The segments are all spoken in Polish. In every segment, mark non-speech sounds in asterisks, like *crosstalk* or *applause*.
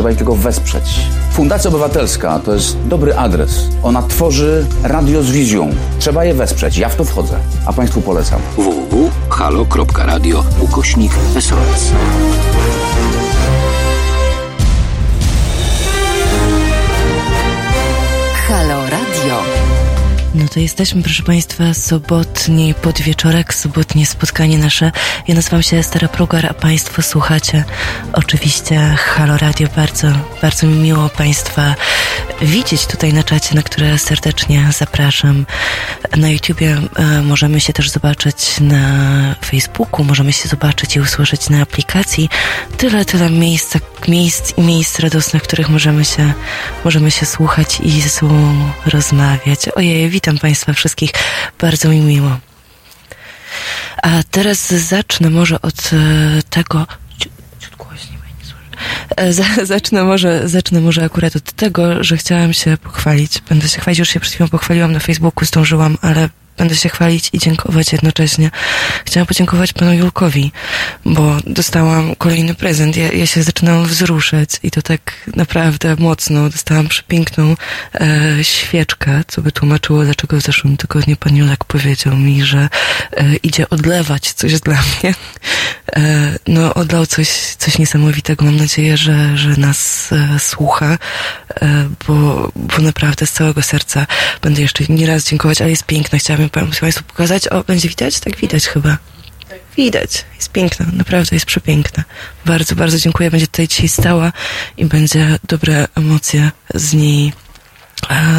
Trzeba ich tylko wesprzeć. Fundacja Obywatelska to jest dobry adres. Ona tworzy radio z wizją. Trzeba je wesprzeć. Ja w to wchodzę, a Państwu polecam. www.halo.radio ukośnik SOS. To jesteśmy, proszę Państwa, sobotni podwieczorek, sobotnie spotkanie nasze. Ja nazywam się Stara Prugar, a Państwo słuchacie oczywiście Halo Radio. Bardzo, bardzo mi miło Państwa widzieć tutaj na czacie, na które serdecznie zapraszam. Na YouTubie e, możemy się też zobaczyć na Facebooku, możemy się zobaczyć i usłyszeć na aplikacji. Tyle, tyle miejsc, miejsc i miejsc radosnych, w których możemy się, możemy się słuchać i ze sobą rozmawiać. Ojej, witam Państwa wszystkich, bardzo mi miło. A teraz zacznę może od e, tego, E, zacznę może, zacznę może akurat od tego, że chciałam się pochwalić. Będę się chwalić, już się przed chwilą pochwaliłam na Facebooku, zdążyłam, ale będę się chwalić i dziękować jednocześnie. Chciałam podziękować panu Julkowi, bo dostałam kolejny prezent. Ja, ja się zaczynałam wzruszać i to tak naprawdę mocno. Dostałam przepiękną e, świeczkę, co by tłumaczyło, dlaczego w zeszłym tygodniu pan Julek powiedział mi, że e, idzie odlewać coś dla mnie. E, no, odlał coś, coś niesamowitego. Mam nadzieję, że, że nas e, słucha, e, bo, bo naprawdę z całego serca będę jeszcze nie raz dziękować, ale jest piękna. Chciałabym Państwu pokazać. O, będzie widać? Tak widać chyba. Widać. Jest piękna. Naprawdę jest przepiękna. Bardzo, bardzo dziękuję. Będzie tutaj dzisiaj stała i będzie dobre emocje z niej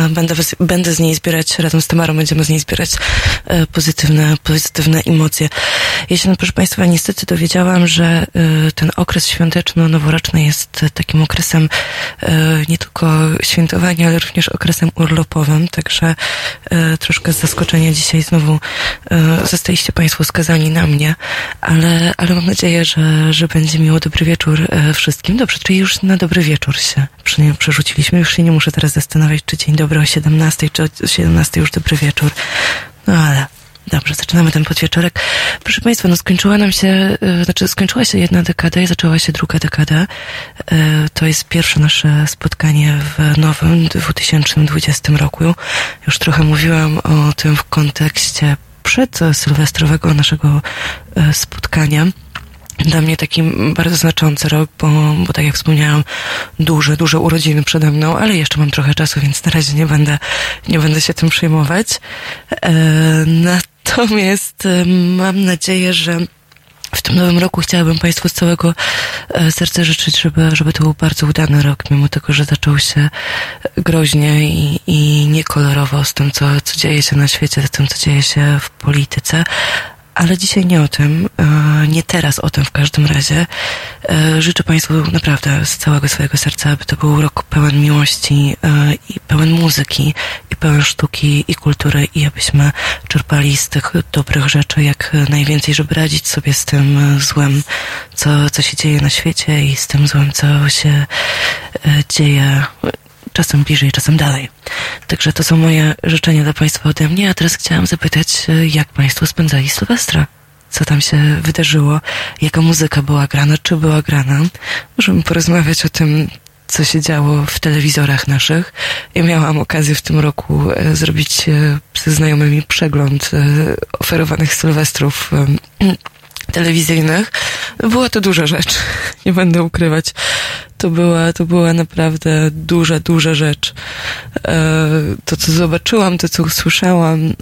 Będę, będę z niej zbierać, razem z Tamarą będziemy z niej zbierać e, pozytywne, pozytywne emocje. Ja się, no, proszę Państwa, niestety dowiedziałam, że e, ten okres świąteczno-noworoczny jest takim okresem e, nie tylko świętowania, ale również okresem urlopowym, także troszkę z zaskoczenia dzisiaj znowu zostaliście Państwo skazani na mnie, ale, ale mam nadzieję, że, że będzie miło dobry wieczór wszystkim. Dobrze, czyli już na dobry wieczór się przerzuciliśmy, już się nie muszę teraz zastanawiać, czy dzień dobry o 17, czy o 17 już dobry wieczór. No ale dobrze, zaczynamy ten podwieczorek. Proszę Państwa, no skończyła nam się, yy, znaczy skończyła się jedna dekada i zaczęła się druga dekada. Yy, to jest pierwsze nasze spotkanie w nowym 2020 roku. Już trochę mówiłam o tym w kontekście przed sylwestrowego naszego yy, spotkania dla mnie taki bardzo znaczący rok, bo, bo tak jak wspomniałam, duże, duże urodziny przede mną, ale jeszcze mam trochę czasu, więc na razie nie będę, nie będę się tym przejmować. E, natomiast e, mam nadzieję, że w tym nowym roku chciałabym Państwu z całego e, serca życzyć, żeby, żeby to był bardzo udany rok, mimo tego, że zaczął się groźnie i, i niekolorowo z tym, co, co dzieje się na świecie, z tym, co dzieje się w polityce, ale dzisiaj nie o tym, e, nie teraz o tym w każdym razie. E, życzę Państwu naprawdę z całego swojego serca, aby to był rok pełen miłości e, i pełen muzyki i pełen sztuki i kultury i abyśmy czerpali z tych dobrych rzeczy jak najwięcej, żeby radzić sobie z tym złem, co, co się dzieje na świecie i z tym złem, co się dzieje czasem bliżej, czasem dalej. Także to są moje życzenia dla Państwa ode mnie, a teraz chciałam zapytać, e, jak Państwo spędzali Sylwestra? Co tam się wydarzyło? Jaka muzyka była grana? Czy była grana? Możemy porozmawiać o tym, co się działo w telewizorach naszych. Ja miałam okazję w tym roku e, zrobić e, ze znajomymi przegląd oferowanych sylwestrów telewizyjnych. Była to duża rzecz, *laughs* nie będę ukrywać. To była, to była naprawdę duża, duża rzecz. E, to, co zobaczyłam, to, co usłyszałam,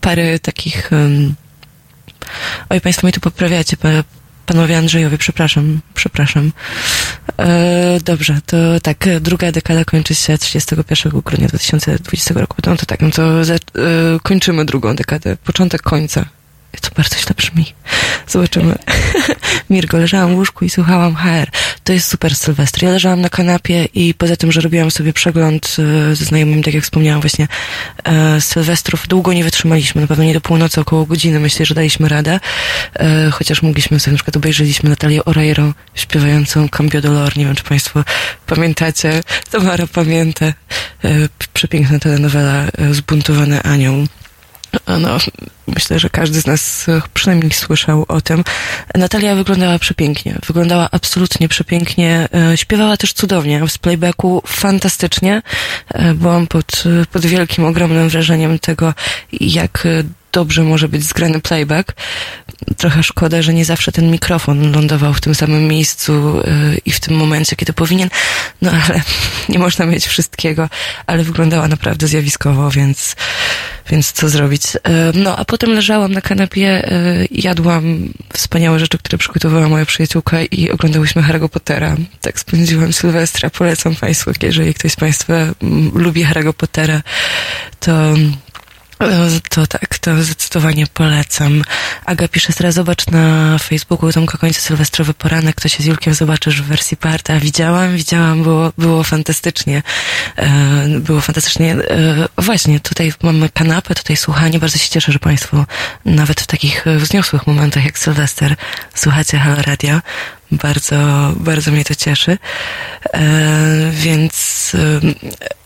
parę takich... Oj, Państwo mnie tu poprawiacie, panowie Andrzejowie, przepraszam, przepraszam. E, dobrze, to tak, druga dekada kończy się 31 grudnia 2020 roku. No to tak, no to e, kończymy drugą dekadę, początek końca to bardzo źle brzmi. Zobaczymy. *laughs* Mirko, leżałam w łóżku i słuchałam HR. To jest super Sylwester. Ja leżałam na kanapie i poza tym, że robiłam sobie przegląd e, ze znajomym, tak jak wspomniałam właśnie, e, Sylwestrów, długo nie wytrzymaliśmy. Na pewno nie do północy, około godziny. Myślę, że daliśmy radę. E, chociaż mogliśmy sobie, na przykład obejrzeliśmy Natalię Oreiro śpiewającą Cambio Dolor. Nie wiem, czy Państwo pamiętacie. Tamara pamięta. Przepiękna telenowela Zbuntowany Anioł no, myślę, że każdy z nas przynajmniej słyszał o tym. Natalia wyglądała przepięknie. Wyglądała absolutnie przepięknie. E, śpiewała też cudownie. Z playbacku fantastycznie. E, byłam pod, pod wielkim, ogromnym wrażeniem tego, jak dobrze może być zgrany playback. Trochę szkoda, że nie zawsze ten mikrofon lądował w tym samym miejscu yy, i w tym momencie, kiedy powinien. No ale *laughs* nie można mieć wszystkiego, ale wyglądała naprawdę zjawiskowo, więc, więc co zrobić. Yy, no a potem leżałam na kanapie, yy, jadłam wspaniałe rzeczy, które przygotowała moja przyjaciółka i oglądałyśmy Harry'ego Pottera. Tak spędziłam Sylwestra. Polecam Państwu, jeżeli ktoś z Państwa mm, lubi Harry'ego Pottera, to to tak, to zdecydowanie polecam. Aga pisze teraz, zobacz na Facebooku Tomka Końca Sylwestrowy Poranek, to się z Julkiem zobaczysz w wersji parta. Widziałam, widziałam, było, było fantastycznie. E, było fantastycznie. E, właśnie, tutaj mamy kanapę, tutaj słuchanie. Bardzo się cieszę, że Państwo nawet w takich wzniosłych momentach jak Sylwester słuchacie Halo Radio. Bardzo, bardzo mnie to cieszy. E, więc, e,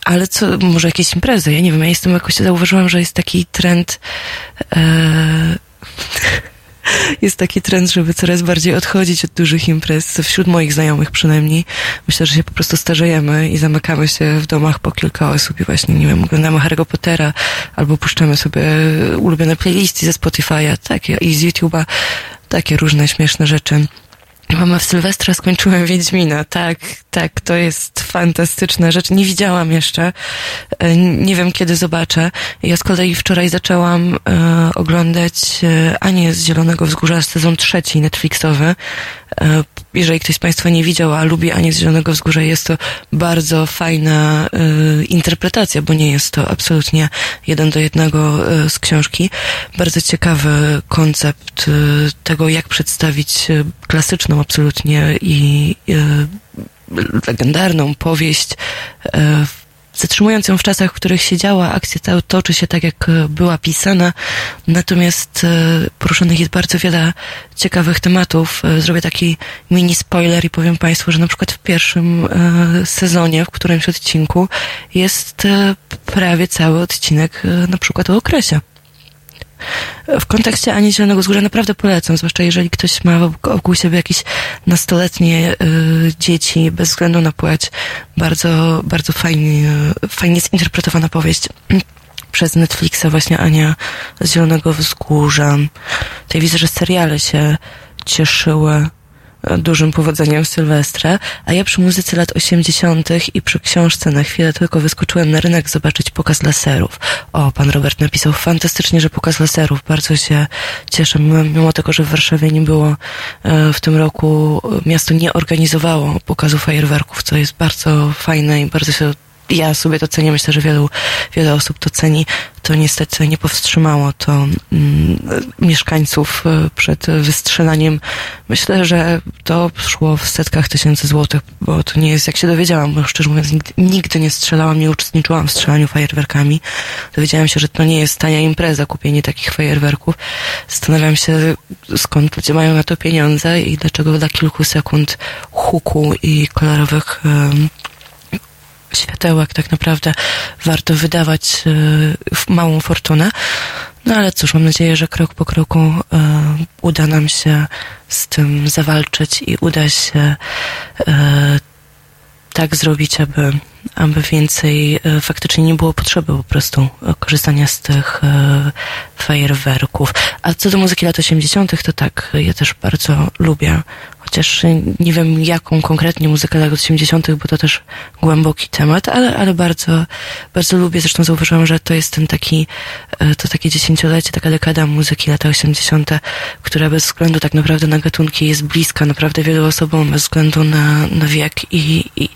ale co, może jakieś imprezy? Ja nie wiem, ja jestem jakoś, zauważyłam, że jest taki trend, e, *laughs* jest taki trend, żeby coraz bardziej odchodzić od dużych imprez, wśród moich znajomych przynajmniej. Myślę, że się po prostu starzejemy i zamykamy się w domach po kilka osób i właśnie, nie wiem, oglądamy Harry'ego Pottera albo puszczamy sobie ulubione playlisty ze Spotify'a, takie, i z YouTube'a, takie różne śmieszne rzeczy. Mama w Sylwestra skończyłem Wiedźmina. Tak, tak, to jest fantastyczna rzecz. Nie widziałam jeszcze. E, nie wiem, kiedy zobaczę. Ja z kolei wczoraj zaczęłam e, oglądać e, Anię z Zielonego Wzgórza, sezon trzeci Netflixowy. E, jeżeli ktoś z Państwa nie widział, a lubi Anię z Zielonego Wzgórza, jest to bardzo fajna e, interpretacja, bo nie jest to absolutnie jeden do jednego e, z książki. Bardzo ciekawy koncept tego, jak przedstawić klasyczną absolutnie i legendarną powieść zatrzymując ją w czasach, w których się działa, akcja ta toczy się tak, jak e, była pisana, natomiast e, poruszonych jest bardzo wiele ciekawych tematów. E, zrobię taki mini spoiler i powiem Państwu, że na przykład w pierwszym sezonie, w którymś odcinku jest prawie cały odcinek na przykład o okresie. W kontekście Ani Zielonego Wzgórza naprawdę polecam, zwłaszcza jeżeli ktoś ma wokół siebie jakieś nastoletnie y, dzieci, bez względu na płeć. Bardzo, bardzo fajnie, fajnie zinterpretowana powieść *clears throat* przez Netflixa właśnie Ania z Zielonego Wzgórza. Tutaj widzę, że seriale się cieszyły dużym powodzeniem Sylwestra, a ja przy muzyce lat 80. i przy książce na chwilę tylko wyskoczyłem na rynek zobaczyć pokaz laserów. O, pan Robert napisał fantastycznie, że pokaz laserów. Bardzo się cieszę, mimo tego, że w Warszawie nie było e, w tym roku, miasto nie organizowało pokazu fajerwerków, co jest bardzo fajne i bardzo się ja sobie to cenię, myślę, że wielu, wiele osób to ceni, to niestety nie powstrzymało to mm, mieszkańców e, przed wystrzelaniem. Myślę, że to szło w setkach tysięcy złotych, bo to nie jest, jak się dowiedziałam, bo szczerze mówiąc, nigdy, nigdy nie strzelałam, nie uczestniczyłam w strzelaniu fajerwerkami. Dowiedziałam się, że to nie jest tania impreza, kupienie takich fajerwerków. Zastanawiam się, skąd ludzie mają na to pieniądze i dlaczego dla kilku sekund huku i kolorowych um, światełek tak naprawdę warto wydawać e, małą fortunę. No ale cóż, mam nadzieję, że krok po kroku e, uda nam się z tym zawalczyć i uda się e, tak zrobić, aby, aby więcej faktycznie nie było potrzeby po prostu korzystania z tych fajerwerków. A co do muzyki lat 80., to tak, ja też bardzo lubię chociaż nie wiem jaką konkretnie muzykę lat 80., bo to też głęboki temat, ale, ale bardzo, bardzo lubię. Zresztą zauważyłam, że to jest ten taki, e, to takie dziesięciolecie, taka dekada muzyki lata 80., która bez względu tak naprawdę na gatunki jest bliska naprawdę wielu osobom, bez względu na, na wiek i, i,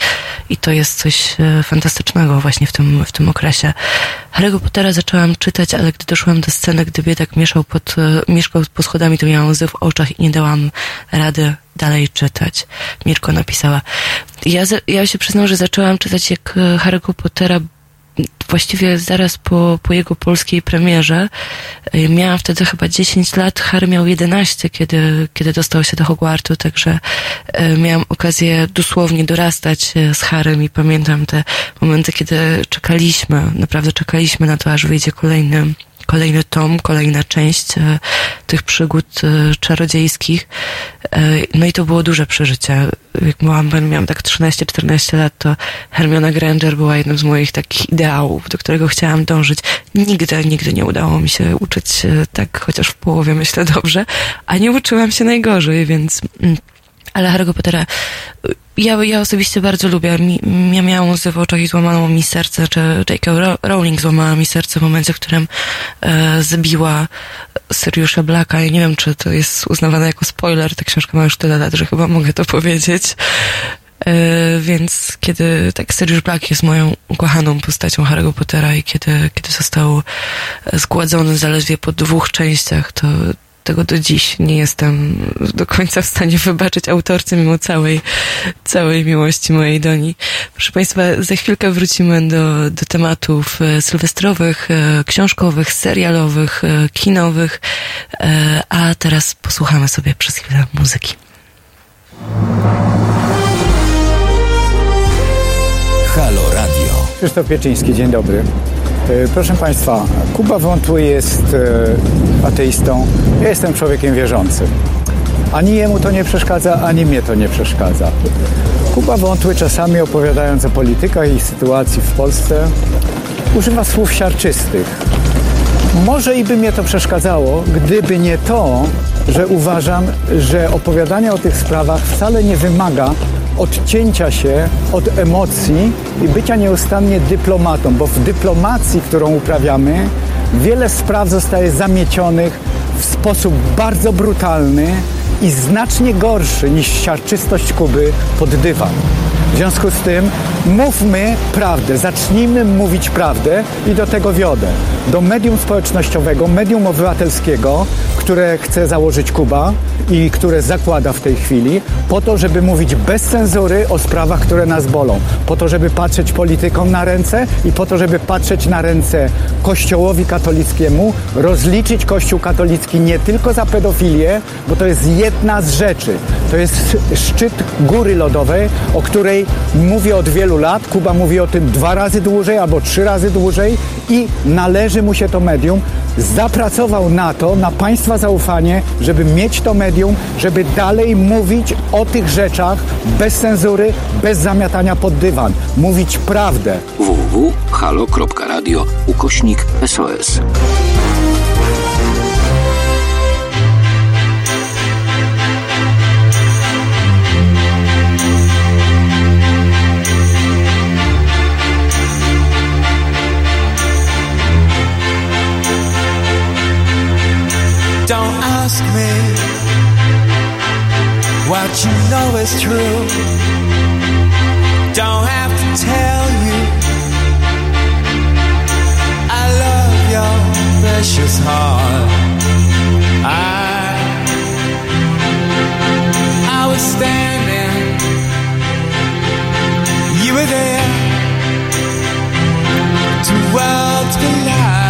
i to jest coś e, fantastycznego właśnie w tym, w tym okresie. Harry'ego Pottera zaczęłam czytać, ale gdy doszłam do sceny, gdy biedak mieszał pod, mieszkał pod schodami, to miałam łzy w oczach i nie dałam rady dalej czytać. Mirko napisała. Ja, ja się przyznam, że zaczęłam czytać jak e, Harry'ego Pottera właściwie zaraz po, po jego polskiej premierze. E, miałam wtedy chyba 10 lat, Harry miał 11, kiedy, kiedy dostał się do Hogwartu, także e, miałam okazję dosłownie dorastać z Harrym i pamiętam te momenty, kiedy czekaliśmy, naprawdę czekaliśmy na to, aż wyjdzie kolejny kolejny tom, kolejna część e, tych przygód e, czarodziejskich. E, no i to było duże przeżycie. Jak byłam, miałam tak 13-14 lat, to Hermiona Granger była jednym z moich takich ideałów, do którego chciałam dążyć. Nigdy, nigdy nie udało mi się uczyć tak, chociaż w połowie myślę dobrze, a nie uczyłam się najgorzej, więc... Ale Harry'ego Pottera ja, ja osobiście bardzo lubię. Mi, ja miałam łzy w oczach i złamano mi serce, czy J.K. Rowling złamała mi serce w momencie, w którym e, zabiła Siriusza Blacka i nie wiem, czy to jest uznawane jako spoiler. Ta książka ma już tyle lat, że chyba mogę to powiedzieć. E, więc kiedy tak Sirius Black jest moją ukochaną postacią Harry'ego Pottera i kiedy, kiedy został zgładzony zaledwie po dwóch częściach, to tego do dziś nie jestem do końca w stanie wybaczyć autorce, mimo całej, całej miłości mojej do niej. Proszę Państwa, za chwilkę wrócimy do, do tematów e, sylwestrowych, e, książkowych, serialowych, e, kinowych, a teraz posłuchamy sobie przez chwilę muzyki. Halo Radio. Krzysztof Pieczyński, dzień dobry. E, proszę Państwa, Kuba Wątły jest e, ateistą, ja jestem człowiekiem wierzącym. Ani jemu to nie przeszkadza, ani mnie to nie przeszkadza. Kuba Wątły czasami opowiadając o politykach i sytuacji w Polsce używa słów siarczystych. Może i by mnie to przeszkadzało, gdyby nie to, że uważam, że opowiadanie o tych sprawach wcale nie wymaga odcięcia się od emocji i bycia nieustannie dyplomatą, bo w dyplomacji, którą uprawiamy, wiele spraw zostaje zamiecionych w sposób bardzo brutalny i znacznie gorszy niż siarczystość Kuby pod dywan. W związku z tym mówmy prawdę, zacznijmy mówić prawdę i do tego wiodę. Do medium społecznościowego, medium obywatelskiego, które chce założyć Kuba i które zakłada w tej chwili, po to, żeby mówić bez cenzury o sprawach, które nas bolą. Po to, żeby patrzeć politykom na ręce i po to, żeby patrzeć na ręce Kościołowi katolickiemu, rozliczyć Kościół katolicki nie tylko za pedofilię, bo to jest jedna z rzeczy. To jest szczyt góry lodowej, o której mówię od wielu lat. Kuba mówi o tym dwa razy dłużej albo trzy razy dłużej i należy mu się to medium. Zapracował na to, na Państwa zaufanie, żeby mieć to medium, żeby dalej mówić o tych rzeczach bez cenzury, bez zamiatania pod dywan. Mówić prawdę. www.halo.radio ukośnik SOS. Ask me what you know is true. Don't have to tell you. I love your precious heart. I, I was standing, you were there. Two worlds collided,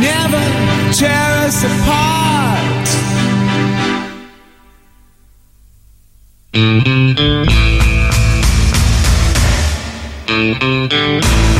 never tear us apart. We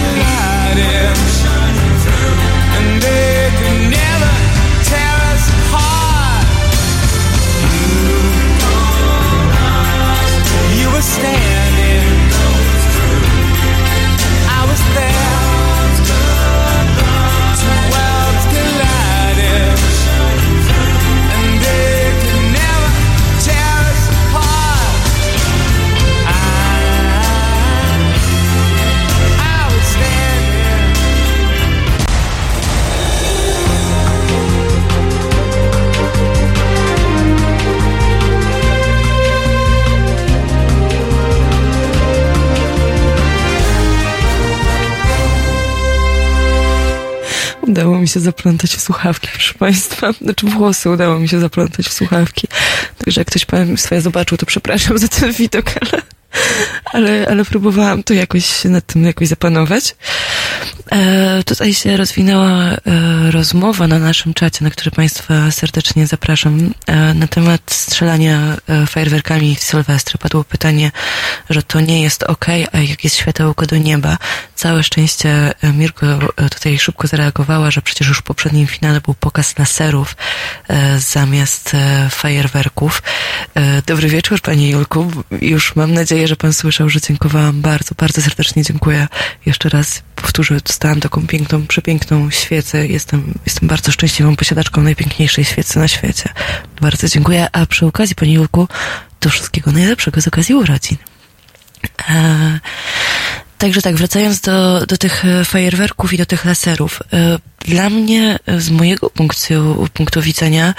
delighted. Mi się zaplątać w słuchawki, proszę Państwa. Znaczy włosy udało mi się zaplątać w słuchawki. Także jak ktoś swoje zobaczył, to przepraszam za ten widok, ale, ale, ale próbowałam to jakoś nad tym jakoś zapanować. E, tutaj się rozwinęła e, rozmowa na naszym czacie, na który Państwa serdecznie zapraszam, e, na temat strzelania e, fajerwerkami w Sylwestrę. Padło pytanie, że to nie jest ok, a jak jest światełko do nieba. Całe szczęście e, Mirko e, tutaj szybko zareagowała, że przecież już w poprzednim finale był pokaz laserów e, zamiast fajerwerków. Dobry wieczór, Panie Julku. Już mam nadzieję, że Pan słyszał, że dziękowałam bardzo, bardzo serdecznie dziękuję. Jeszcze raz powtórzę, dostałam taką piękną, przepiękną świecę. Jestem, jestem bardzo szczęśliwą posiadaczką najpiękniejszej świecy na świecie. Bardzo dziękuję. A przy okazji, Panie Julku, to wszystkiego najlepszego z okazji urodzin. E, Także tak, wracając do, do tych e, fajerwerków i do tych laserów. E, dla mnie, z mojego punktu, punktu widzenia,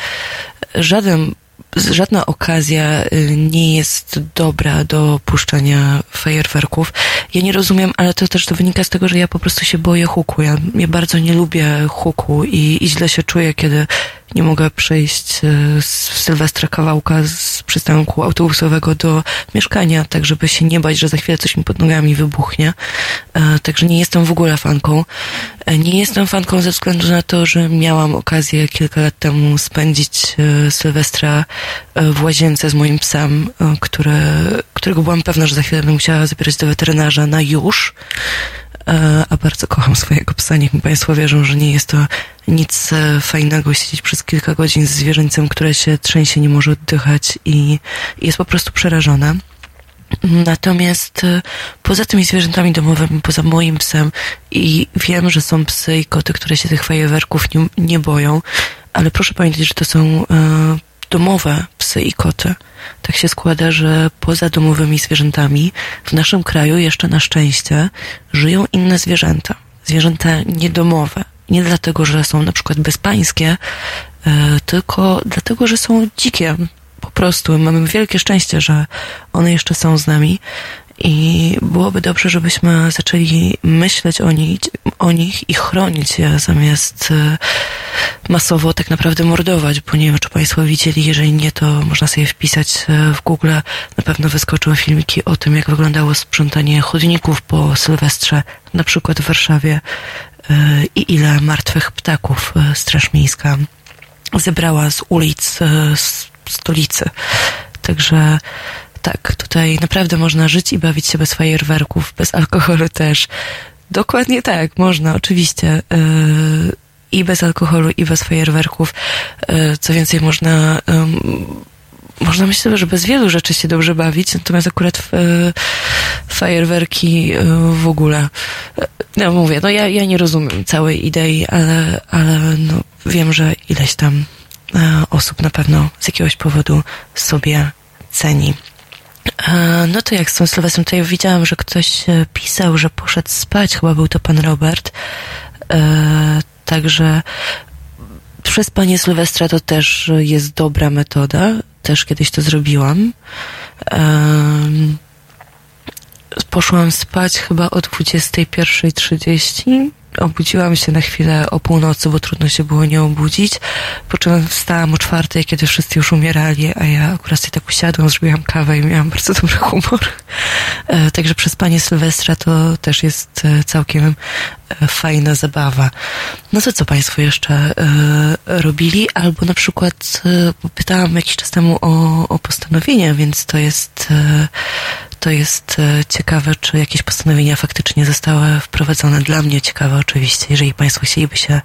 żaden żadna okazja nie jest dobra do puszczania fajerwerków. Ja nie rozumiem, ale to też to wynika z tego, że ja po prostu się boję huku. Ja, ja bardzo nie lubię huku i, i źle się czuję, kiedy nie mogę przejść z Sylwestra kawałka z przystanku autobusowego do mieszkania, tak żeby się nie bać, że za chwilę coś mi pod nogami wybuchnie. Także nie jestem w ogóle fanką. Nie jestem fanką ze względu na to, że miałam okazję kilka lat temu spędzić Sylwestra w łazience z moim psem, które, którego byłam pewna, że za chwilę będę musiała zabierać do weterynarza na już a bardzo kocham swojego psa. Niech mi Państwo wierzą, że nie jest to nic fajnego siedzieć przez kilka godzin z zwierzęciem, które się trzęsie, nie może oddychać i jest po prostu przerażone. Natomiast poza tymi zwierzętami domowymi, poza moim psem i wiem, że są psy i koty, które się tych fajerwerków nie, nie boją, ale proszę pamiętać, że to są domowe psy i koty. Tak się składa, że poza domowymi zwierzętami w naszym kraju jeszcze na szczęście żyją inne zwierzęta. Zwierzęta niedomowe. Nie dlatego, że są na przykład bezpańskie, tylko dlatego, że są dzikie. Po prostu mamy wielkie szczęście, że one jeszcze są z nami i byłoby dobrze, żebyśmy zaczęli myśleć o nich, o nich i chronić je zamiast masowo tak naprawdę mordować, bo nie wiem, czy Państwo widzieli, jeżeli nie, to można sobie wpisać w Google, na pewno wyskoczą filmiki o tym, jak wyglądało sprzątanie chodników po Sylwestrze, na przykład w Warszawie i ile martwych ptaków Straż Miejska zebrała z ulic stolicy. Także tak, tutaj naprawdę można żyć i bawić się bez fajerwerków, bez alkoholu też. Dokładnie tak, można, oczywiście. Yy, I bez alkoholu, i bez fajerwerków. Yy, co więcej, można. Yy, można myślę, że bez wielu rzeczy się dobrze bawić, natomiast akurat w, fajerwerki w ogóle. No mówię, no ja, ja nie rozumiem całej idei, ale, ale no, wiem, że ileś tam osób na pewno z jakiegoś powodu sobie ceni. No to jak z tą Sylwestrem, to ja widziałam, że ktoś pisał, że poszedł spać, chyba był to pan Robert. Także przespanie Sylwestra to też jest dobra metoda. Też kiedyś to zrobiłam. Poszłam spać chyba o 21.30 obudziłam się na chwilę o północy, bo trudno się było nie obudzić. Po czym wstałam o czwartej, kiedy wszyscy już umierali, a ja akurat tak usiadłam, zrobiłam kawę i miałam bardzo dobry humor. E, także przespanie Sylwestra to też jest e, całkiem e, fajna zabawa. No to co Państwo jeszcze robili? Albo na przykład pytałam jakiś czas temu o, o postanowienia, więc to jest to jest ciekawe, czy jakieś postanowienia faktycznie zostały wprowadzone. Dla mnie ciekawe oczywiście. Jeżeli Państwo chcieliby się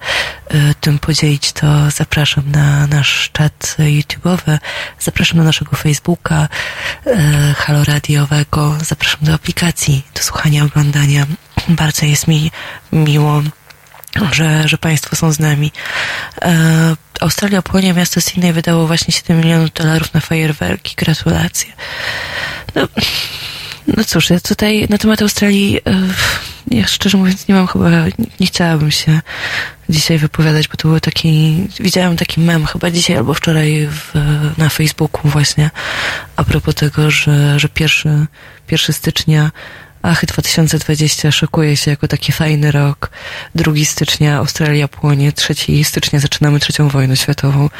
tym podzielić, to zapraszam na nasz czat YouTube'owy, zapraszam na naszego Facebooka, Halo Radiowego, zapraszam do aplikacji, do słuchania, oglądania. Bardzo jest mi miło że, że Państwo są z nami. E, Australia płonie, miasto Sydney wydało właśnie 7 milionów dolarów na fajerwerki. Gratulacje. No, no cóż, ja tutaj na temat Australii, e, ja szczerze mówiąc nie mam chyba, nie chciałabym się dzisiaj wypowiadać, bo to był taki, widziałem taki mem chyba dzisiaj albo wczoraj w, na Facebooku właśnie a propos tego, że, że pierwszy, pierwszy stycznia ach, 2020 szokuje się jako taki fajny rok. 2 stycznia Australia płonie, 3 stycznia zaczynamy trzecią wojnę światową.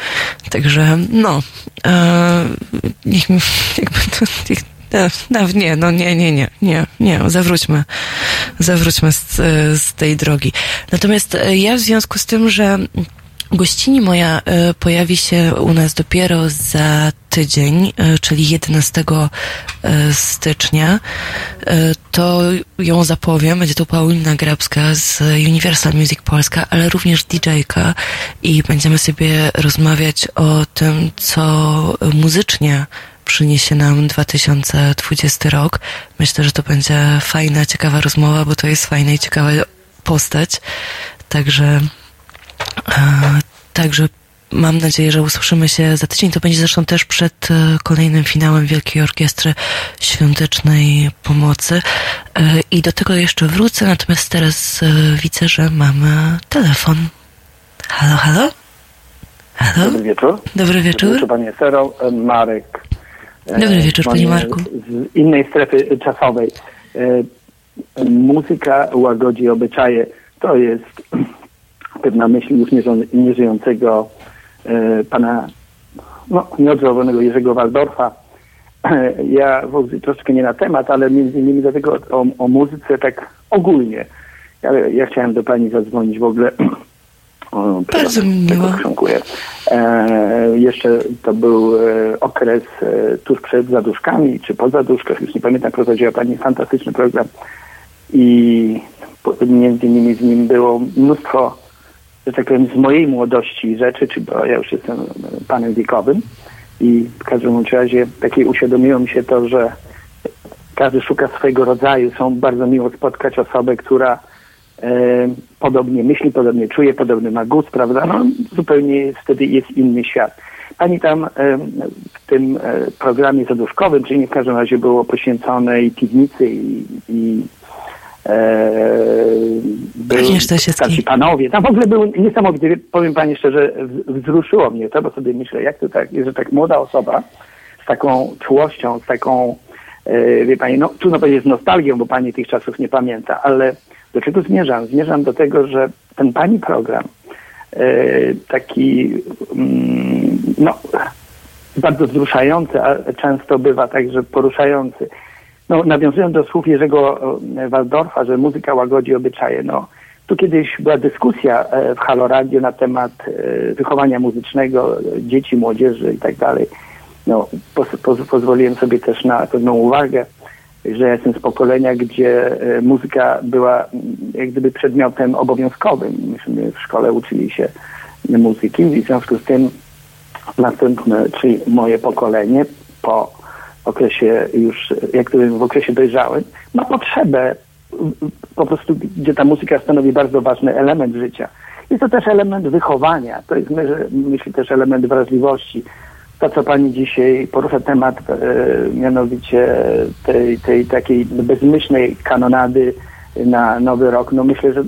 Także, no, e, niech jakby to, niech, no, nie, no nie, nie, nie, nie, nie, zawróćmy, zawróćmy z, z tej drogi. Natomiast e, ja w związku z tym, że Gościni moja e, pojawi się u nas dopiero za tydzień, e, czyli 11 e, stycznia. To ją zapowiem. Będzie to Paulina Grabska z Universal Music Polska, ale również DJ-ka i będziemy sobie rozmawiać o tym, co muzycznie przyniesie nam 2020 rok. Myślę, że to będzie fajna, ciekawa rozmowa, bo to jest fajna i ciekawa postać. Także Także mam nadzieję, że usłyszymy się za tydzień. To będzie zresztą też przed e, kolejnym finałem Wielkiej Orkiestry Świątecznej Pomocy. E, I do tego jeszcze wrócę, natomiast teraz e, widzę, że mamy telefon. Halo, halo? Halo? Dobry wieczór. Dobry wieczór. Dobry panie Sero, Marek. Dobry wieczór, panie Marku. Z innej strefy czasowej. Muzyka łagodzi obyczaje. To jest pewna myśl już nieżyjącego e, pana no, nieodżałowanego Jerzego Waldorfa. *clears throat* Ja troszeczkę nie na temat, ale między innymi dlatego o, o muzyce tak ogólnie. Ja, ja chciałem do pani zadzwonić w ogóle. *clears throat* O, Bardzo miło. Dziękuję. E, jeszcze to był e, okres e, tuż przed zaduszkami, czy po zaduszkach, już nie pamiętam, prowadziła pani fantastyczny program i między innymi z nim było mnóstwo że tak powiem, z mojej młodości rzeczy, czy bo ja już jestem panem wiekowym i w każdym razie takie uświadomiło mi się to, że każdy szuka swojego rodzaju. Są bardzo miło spotkać osobę, która e, podobnie myśli, podobnie czuje, podobny ma gust, prawda? No, zupełnie wtedy jest inny świat. Pani tam e, w tym e, programie zaduszkowym, czyli nie w każdym razie było poświęcone i piwnicy i, i był starsi panowie. Tam w ogóle był niesamowity, powiem pani szczerze, wzruszyło mnie to, bo sobie myślę, jak to tak, że tak młoda osoba z taką czułością, z taką, e, wie pani, no trudno powiedzieć z nostalgią, bo pani tych czasów nie pamięta, ale do czego zmierzam? Zmierzam do tego, że ten pani program e, taki, mm, no, bardzo wzruszający, a często bywa także poruszający no, nawiązując do słów Jerzego e, Waldorfa, że muzyka łagodzi obyczaje, no, tu kiedyś była dyskusja e, w Halo Radio na temat e, wychowania muzycznego dzieci, młodzieży i tak dalej. No, poz, poz, pozwoliłem sobie też na pewną uwagę, że jestem z pokolenia, gdzie muzyka była jak gdyby przedmiotem obowiązkowym. Myśmy w szkole uczyli się muzyki i w związku z tym następne, czyli moje pokolenie po okresie już, jak w okresie dojrzałym, ma potrzebę po prostu, gdzie ta muzyka stanowi bardzo ważny element życia. Jest to też element wychowania, to jest myślę też element wrażliwości. To, co pani dzisiaj porusza temat, e, mianowicie tej, tej takiej bezmyślnej kanonady na Nowy Rok, no myślę, że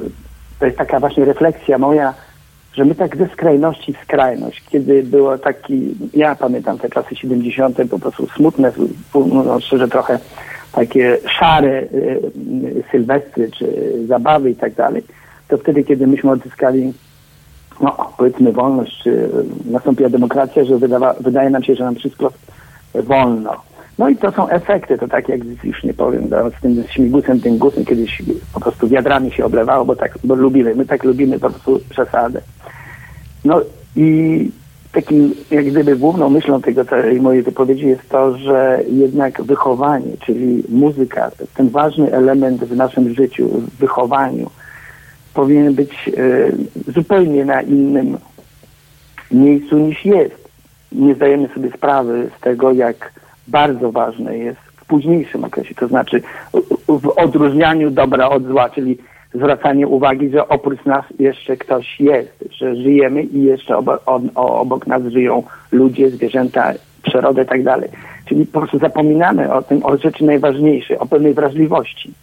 to jest taka właśnie refleksja moja, że my tak ze skrajności w skrajność, kiedy było taki, ja pamiętam te czasy 70. po prostu smutne, no, szczerze trochę takie szare y, y, sylwestry czy zabawy i tak dalej, to wtedy, kiedy myśmy odzyskali no, powiedzmy wolność, czy nastąpiła demokracja, że wydawa, wydaje nam się, że nam wszystko wolno. No i to są efekty, to tak jak już nie powiem, no, z tym śmigusem, tym gusem kiedyś po prostu wiadrami się oblewało, bo tak bo lubimy, my tak lubimy po prostu przesadę. No i takim jak gdyby główną myślą tego całej mojej wypowiedzi jest to, że jednak wychowanie, czyli muzyka, ten ważny element w naszym życiu, w wychowaniu, powinien być e, zupełnie na innym miejscu niż jest. Nie zdajemy sobie sprawy z tego, jak bardzo ważne jest w późniejszym okresie, to znaczy w odróżnianiu dobra od zła, czyli zwracanie uwagi, że oprócz nas jeszcze ktoś jest, że żyjemy i jeszcze obok, nas żyją ludzie, zwierzęta, przyroda i tak dalej. Czyli po prostu zapominamy o tym, o rzeczy najważniejszej, o pewnej wrażliwości.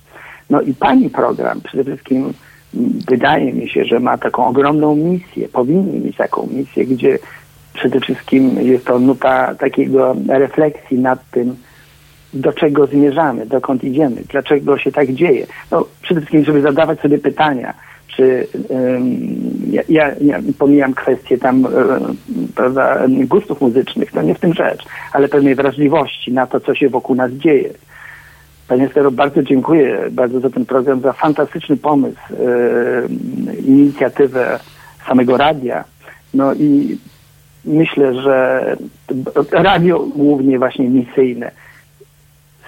No i pani program przede wszystkim mm, wydaje mi się, że ma taką ogromną misję, powinien mieć taką misję, gdzie przede wszystkim jest to nuta takiego refleksji nad tym, do czego zmierzamy, dokąd idziemy, dlaczego się tak dzieje. No, przede wszystkim, żeby zadawać sobie pytania, czy ym, ja, ja, ja pomijam kwestie tam y, prawda, gustów muzycznych, to nie w tym rzecz, ale pewnej wrażliwości na to, co się wokół nas dzieje. Panie Stero, bardzo dziękuję bardzo za ten program, za fantastyczny pomysł, y, inicjatywę samego radia. No i myślę, że radio głównie właśnie misyjne.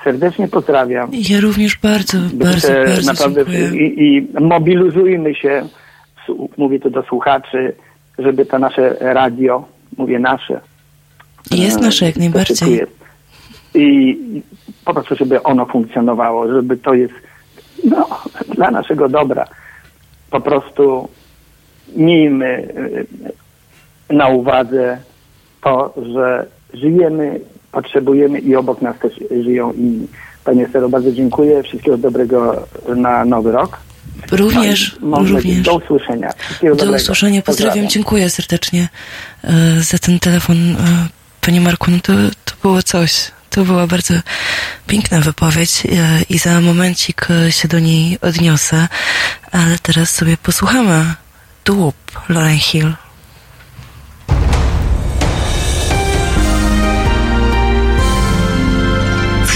Serdecznie pozdrawiam. Ja również bardzo, bardzo, Życzę bardzo naprawdę dziękuję. i, i mobilizujmy się, mówię to do słuchaczy, żeby to nasze radio, mówię nasze. Jest e, nasze jak najbardziej. i po prostu, żeby ono funkcjonowało, żeby to jest no, dla naszego dobra. Po prostu miejmy e, na uwadze to, że żyjemy, potrzebujemy i obok nas też żyją inni. Panie Sero, bardzo dziękuję. Wszystkiego dobrego na nowy rok. Również, No również. Do usłyszenia. Wszystkiego Do dobrego. usłyszenia. Pozdrawiam, dziękuję serdecznie e, za ten telefon. E, Panie Marku, no to, to było coś. To była bardzo piękna wypowiedź e, i za momencik się do niej odniosę, ale teraz sobie posłuchamy Dłup Lauren Hill.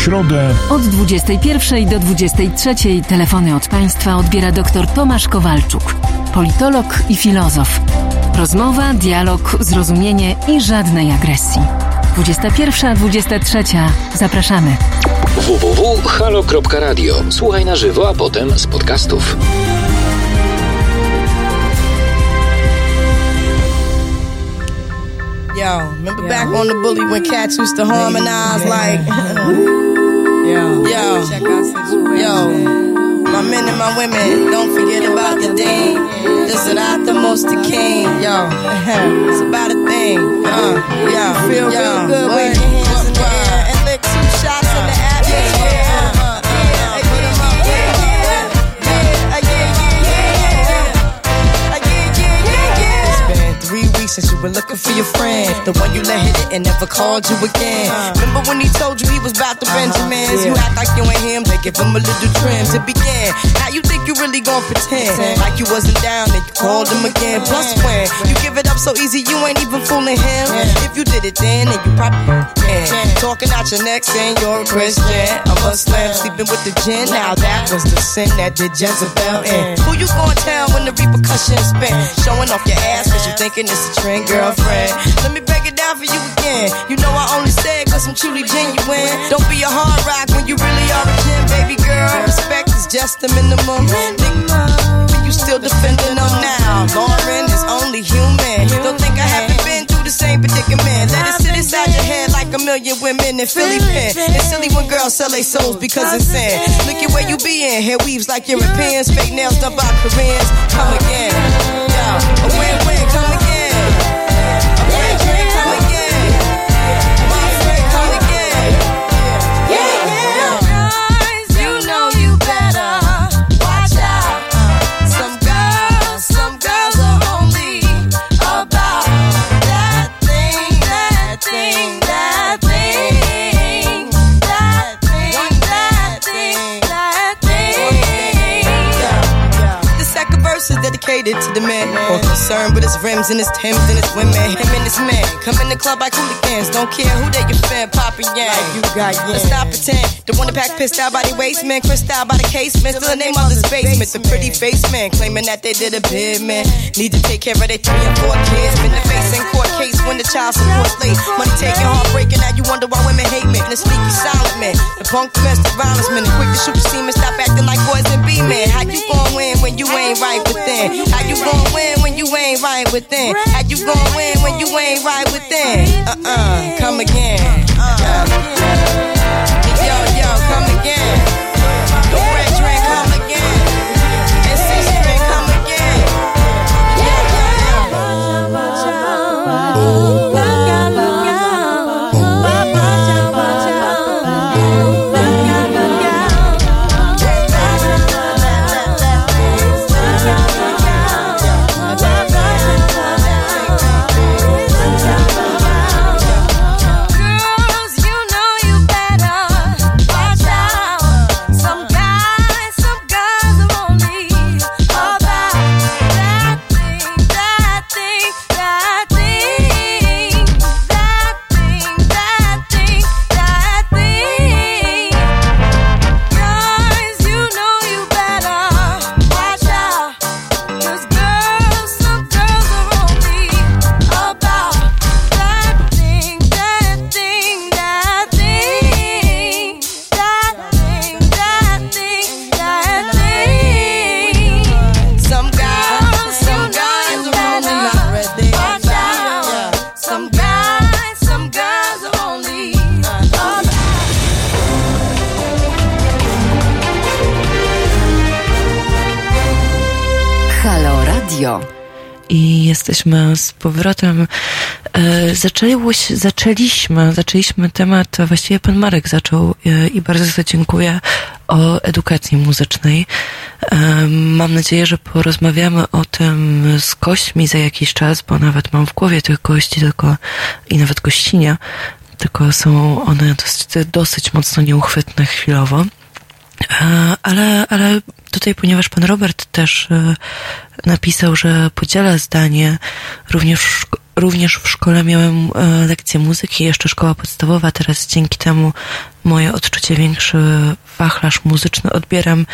Środę Od 21 do 23 telefony od Państwa odbiera dr Tomasz Kowalczuk, politolog i filozof. Rozmowa, dialog, zrozumienie i żadnej agresji. 21-23. Zapraszamy. www.halo.radio. Słuchaj na żywo, a potem z podcastów. Yo, remember back on the bully when cats used to harmonize like, *laughs* yo, yo, yo, my men and my women, don't forget about the dean. This is not the most the king, yo. *laughs* It's about a thing, uh, yo, feel yo, real good, wave your hands in the air since you were looking for your friend. The one you let hit it and never called you again. Remember when he told you he was about to Benjamins? You act like you ain't him, they give him a little trim to begin. Now you think you really gon' pretend like you wasn't down and you called him again. Plus when you give it up so easy, you ain't even fooling him. If you did it then, then you probably can. Talking out your neck saying you're a Christian. A Muslim sleeping with the gin. Now that was the sin that did Jezebel in. Who you gonna tell when the repercussions spin? Showing off your ass cause you thinking it's a trend, girlfriend. Let me break it down for you again. You know I only say it cause I'm truly genuine. Don't be a hard rock when you really are a gem, baby girl. Respect is just the minimum. Nigga, you still defending them now. Lauren is only human. Don't think I haven't been through the same predicament. Let it sit inside your head like a million women in Philly pen. It's silly when girls sell their souls because it's sin. Look at where you be in. Hair weaves like Europeans. Fake nails done by Koreans. Come again. Yo, a win-win. Dedicated to the man, more concerned with his rims and his Timbs and his women. Him and his man come in the club like hooligans, don't care who they your fan, poppin' yang. you got Let's not pretend. The one that pack pissed out by the waist, man, crissed out by the casement, still in their mother's basement. The pretty face man claiming that they did a bid, man. Need to take care of their three and four kids. Been the face in court case when the child support late. Money taking, heartbreaking. Now you wonder why women hate men. The sneaky silent man, the punk domestic violence man, the quick to shoot the semen. Stop acting like boys and be men. How you gon' win when you ain't right within? How you gon' win when you ain't right within? How you gon' win when you ain't right within? Uh uh, come again. Uh. Jesteśmy z powrotem. E, zaczęliśmy, zaczęliśmy temat, właściwie pan Marek zaczął e, i bardzo za dziękuję o edukacji muzycznej. E, mam nadzieję, że porozmawiamy o tym z gośćmi za jakiś czas, bo nawet mam w głowie tych gości tylko i nawet gościnia, tylko są one dosyć, dosyć mocno nieuchwytne chwilowo. Ale, ale tutaj, ponieważ pan Robert też e, napisał, że podziela zdanie, również, w również w szkole miałem e, lekcję muzyki, jeszcze szkoła podstawowa, teraz dzięki temu moje odczucie większy wachlarz muzyczny odbieram,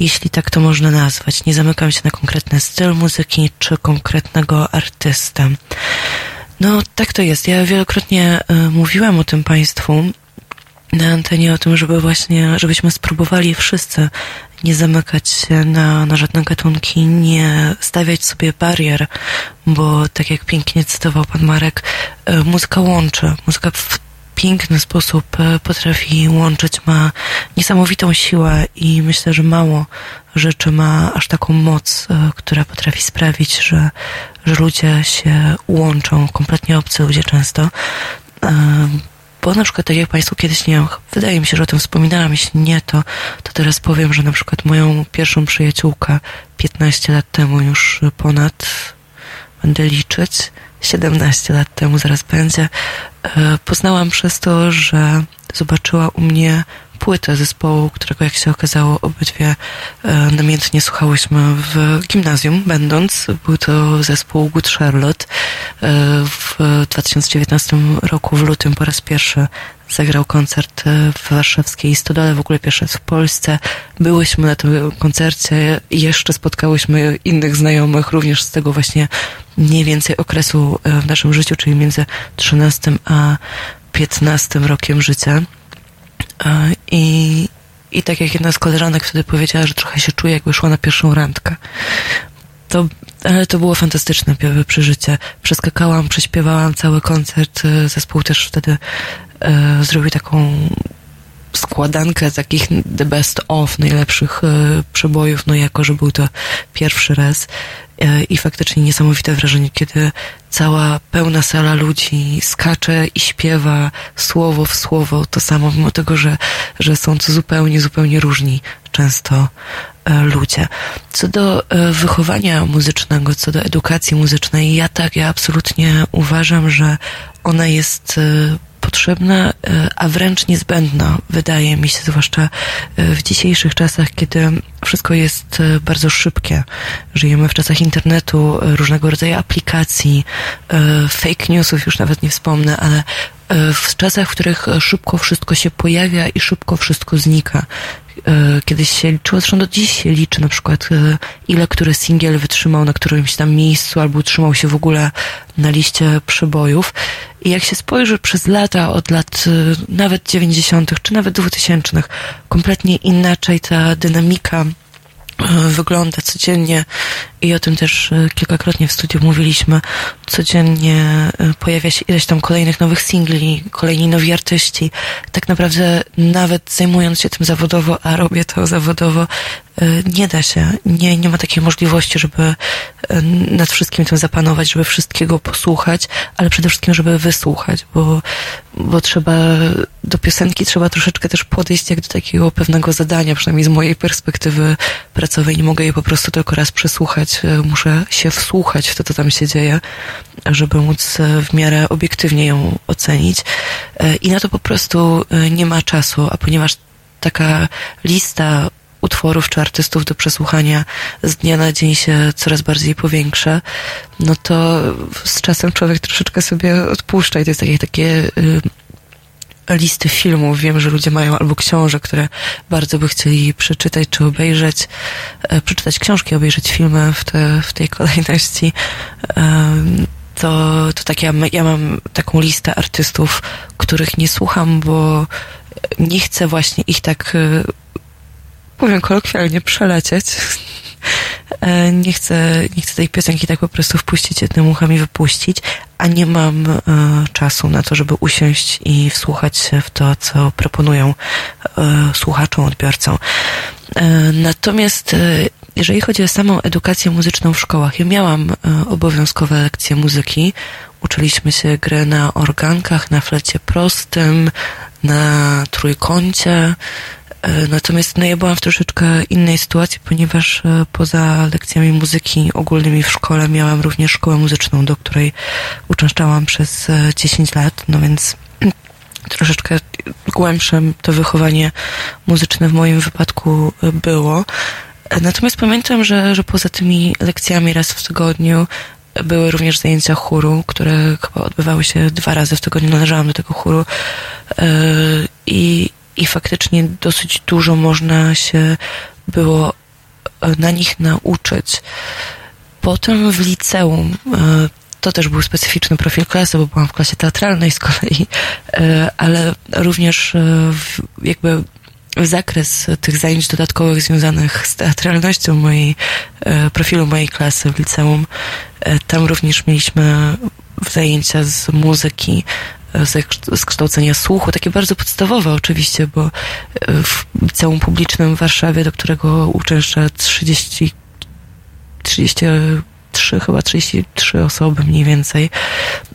jeśli tak to można nazwać. Nie zamykam się na konkretny styl muzyki czy konkretnego artystę. No, tak to jest. Ja wielokrotnie e, mówiłam o tym Państwu na antenie, o tym, żeby właśnie, żebyśmy spróbowali wszyscy nie zamykać się na, na żadne gatunki, nie stawiać sobie barier, bo tak jak pięknie cytował pan Marek, e, muzyka łączy. Muzyka w piękny sposób e, potrafi łączyć, ma niesamowitą siłę i myślę, że mało rzeczy ma aż taką moc, e, która potrafi sprawić, że, że ludzie się łączą, kompletnie obcy ludzie często. Bo na przykład, tak jak Państwu kiedyś nie, wydaje mi się, że o tym wspominałam, jeśli nie, to, to teraz powiem, że na przykład moją pierwszą przyjaciółkę 15 lat temu już ponad, będę liczyć, 17 lat temu zaraz będzie, e, poznałam przez to, że zobaczyła u mnie płytę zespołu, którego jak się okazało obydwie e, namiętnie słuchałyśmy w gimnazjum będąc. Był to zespół Good Charlotte. E, w 2019 roku w lutym po raz pierwszy zagrał koncert w warszawskiej Stodole, w ogóle pierwszy w Polsce. Byłyśmy na tym koncercie i jeszcze spotkałyśmy innych znajomych, również z tego właśnie mniej więcej okresu e, w naszym życiu, czyli między 13 a 15 rokiem życia. E, I, I tak jak jedna z koleżanek wtedy powiedziała, że trochę się czuje, jakby szła na pierwszą randkę. To, ale to było fantastyczne przeżycie. Przeskakałam, prześpiewałam cały koncert. e, Zespół też wtedy e, zrobił taką składankę takich the best of najlepszych e, przebojów, no jako, że był to pierwszy raz e, i faktycznie niesamowite wrażenie, kiedy cała pełna sala ludzi skacze i śpiewa słowo w słowo to samo, mimo tego, że, że są to zupełnie, zupełnie różni często e, ludzie. Co do wychowania muzycznego, co do edukacji muzycznej, ja tak, ja absolutnie uważam, że ona jest potrzebna, e, a wręcz niezbędna, wydaje mi się, zwłaszcza e, w dzisiejszych czasach, kiedy wszystko jest e, bardzo szybkie. Żyjemy w czasach internetu, e, różnego rodzaju aplikacji, e, fake newsów już nawet nie wspomnę, ale w czasach, w których szybko wszystko się pojawia i szybko wszystko znika. Kiedyś się liczyło, zresztą do dziś się liczy na przykład ile który singiel wytrzymał na którymś tam miejscu albo utrzymał się w ogóle na liście przebojów. I jak się spojrzy przez lata, od lat nawet 90. czy nawet 2000, kompletnie inaczej ta dynamika wygląda codziennie i o tym też e, kilkakrotnie w studiu mówiliśmy. Codziennie e, pojawia się ileś tam kolejnych nowych singli, kolejni nowi artyści. Tak naprawdę nawet zajmując się tym zawodowo, a robię to zawodowo, e, nie da się, nie, nie ma takiej możliwości, żeby nad wszystkim tym zapanować, żeby wszystkiego posłuchać, ale przede wszystkim, żeby wysłuchać, bo, bo trzeba, do piosenki trzeba troszeczkę też podejść jak do takiego pewnego zadania, przynajmniej z mojej perspektywy pracowej. Nie mogę jej po prostu tylko raz przesłuchać, e, muszę się wsłuchać w to, co tam się dzieje, żeby móc e, w miarę obiektywnie ją ocenić. E, I na to po prostu nie ma czasu, a ponieważ taka lista utworów czy artystów do przesłuchania z dnia na dzień się coraz bardziej powiększa, no to z czasem człowiek troszeczkę sobie odpuszcza i to jest takie, takie y, listy filmów. Wiem, że ludzie mają albo książek, które bardzo by chcieli przeczytać czy obejrzeć, e, przeczytać książki, obejrzeć filmy w, te, w tej kolejności. Em, to, to tak ja, ja mam taką listę artystów, których nie słucham, bo nie chcę właśnie ich tak, y, powiem kolokwialnie, przelecieć. E, Nie chcę, nie chcę tej piosenki tak po prostu wpuścić jednym uchem i wypuścić, a nie mam e, czasu na to, żeby usiąść i wsłuchać się w to, co proponują e, słuchaczom, odbiorcom. E, Natomiast e, jeżeli chodzi o samą edukację muzyczną w szkołach, ja miałam e, obowiązkowe lekcje muzyki. Uczyliśmy się gry na organkach, na flecie prostym, na trójkącie. E, Natomiast no, ja byłam w troszeczkę innej sytuacji, ponieważ e, poza lekcjami muzyki ogólnymi w szkole miałam również szkołę muzyczną, do której uczęszczałam przez e, 10 lat, no więc *clears throat* troszeczkę głębsze to wychowanie muzyczne w moim wypadku e, było. E, Natomiast pamiętam, że, że poza tymi lekcjami raz w tygodniu były również zajęcia chóru, które chyba odbywały się dwa razy w tygodniu. Należałam do tego chóru e, i, i faktycznie dosyć dużo można się było e, na nich nauczyć. Potem w liceum e, to też był specyficzny profil klasy, bo byłam w klasie teatralnej z kolei, e, ale również jakby zakres tych zajęć dodatkowych związanych z teatralnością mojej, profilu mojej klasy w liceum. Tam również mieliśmy zajęcia z muzyki, z kszt- z kształcenia słuchu, takie bardzo podstawowe oczywiście, bo e, w liceum publicznym w Warszawie, do którego uczęszcza 30 33, chyba 33 osoby mniej więcej.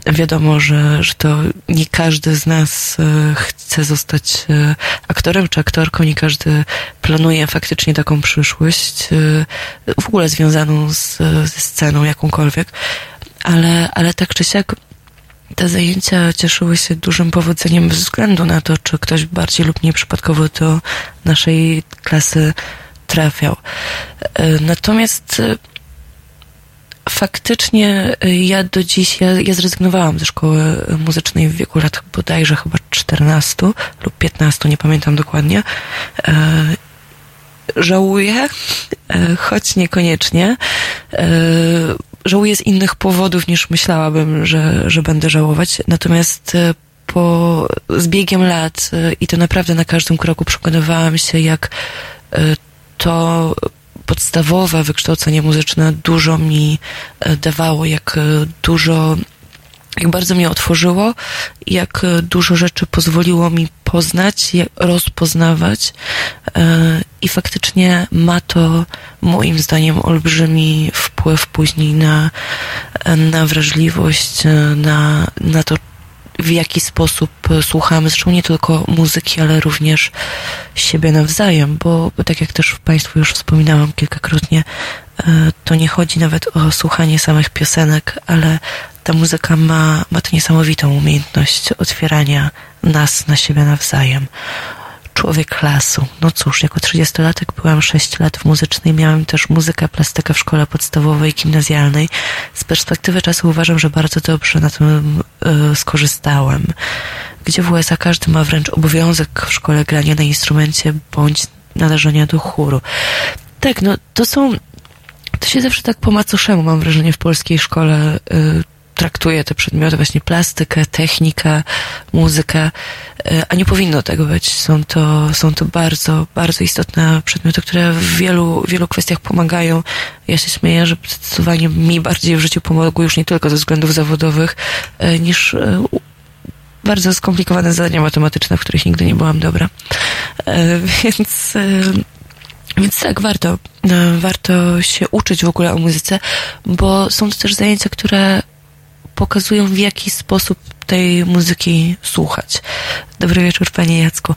Wiadomo, że, że to nie każdy z nas e, chce zostać e, aktorem czy aktorką, nie każdy planuje faktycznie taką przyszłość, w ogóle związaną z, ze sceną jakąkolwiek, ale, ale tak czy siak te zajęcia cieszyły się dużym powodzeniem względu na to, czy ktoś bardziej lub nie przypadkowo do naszej klasy trafiał. E, Natomiast e, faktycznie y, ja do dziś, ja, ja zrezygnowałam ze szkoły muzycznej w wieku lat bodajże chyba 14 lub 15, nie pamiętam dokładnie. E, żałuję, e, choć niekoniecznie. E, żałuję z innych powodów niż myślałabym, że, że będę żałować. Natomiast e, po, z biegiem lat e, i to naprawdę na każdym kroku przekonywałam się, jak e, to podstawowe wykształcenie muzyczne dużo mi dawało, jak dużo, jak bardzo mnie otworzyło, jak e, dużo rzeczy pozwoliło mi poznać, rozpoznawać e, i faktycznie ma to moim zdaniem olbrzymi wpływ później na, na wrażliwość, e, na, na to, w jaki sposób e, słuchamy, zresztą nie tylko muzyki, ale również siebie nawzajem, bo, bo tak jak też Państwu już wspominałam kilkakrotnie, e, to nie chodzi nawet o słuchanie samych piosenek, ale ta muzyka ma, ma tę niesamowitą umiejętność otwierania nas na siebie nawzajem. Człowiek lasu. No cóż, jako 30-latek byłam 6 lat w muzycznej, miałem też muzykę, plastykę w szkole podstawowej, gimnazjalnej. Z perspektywy czasu uważam, że bardzo dobrze na tym e, skorzystałem. Gdzie w USA każdy ma wręcz obowiązek w szkole grania na instrumencie bądź należenia do chóru. Tak, no to są to się zawsze tak po macoszemu, mam wrażenie, w polskiej szkole y, traktuje te przedmioty, właśnie plastykę, technikę, muzykę, y, a nie powinno tego być. Są to, są to bardzo, bardzo istotne przedmioty, które w wielu, wielu kwestiach pomagają. Ja się śmieję, że zdecydowanie mi bardziej w życiu pomogły już nie tylko ze względów zawodowych, y, niż u- bardzo skomplikowane zadania matematyczne, w których nigdy nie byłam dobra. Więc więc tak, warto, e, warto się uczyć w ogóle o muzyce, bo są to też zajęcia, które pokazują w jaki sposób tej muzyki słuchać. Dobry wieczór, panie Jacku.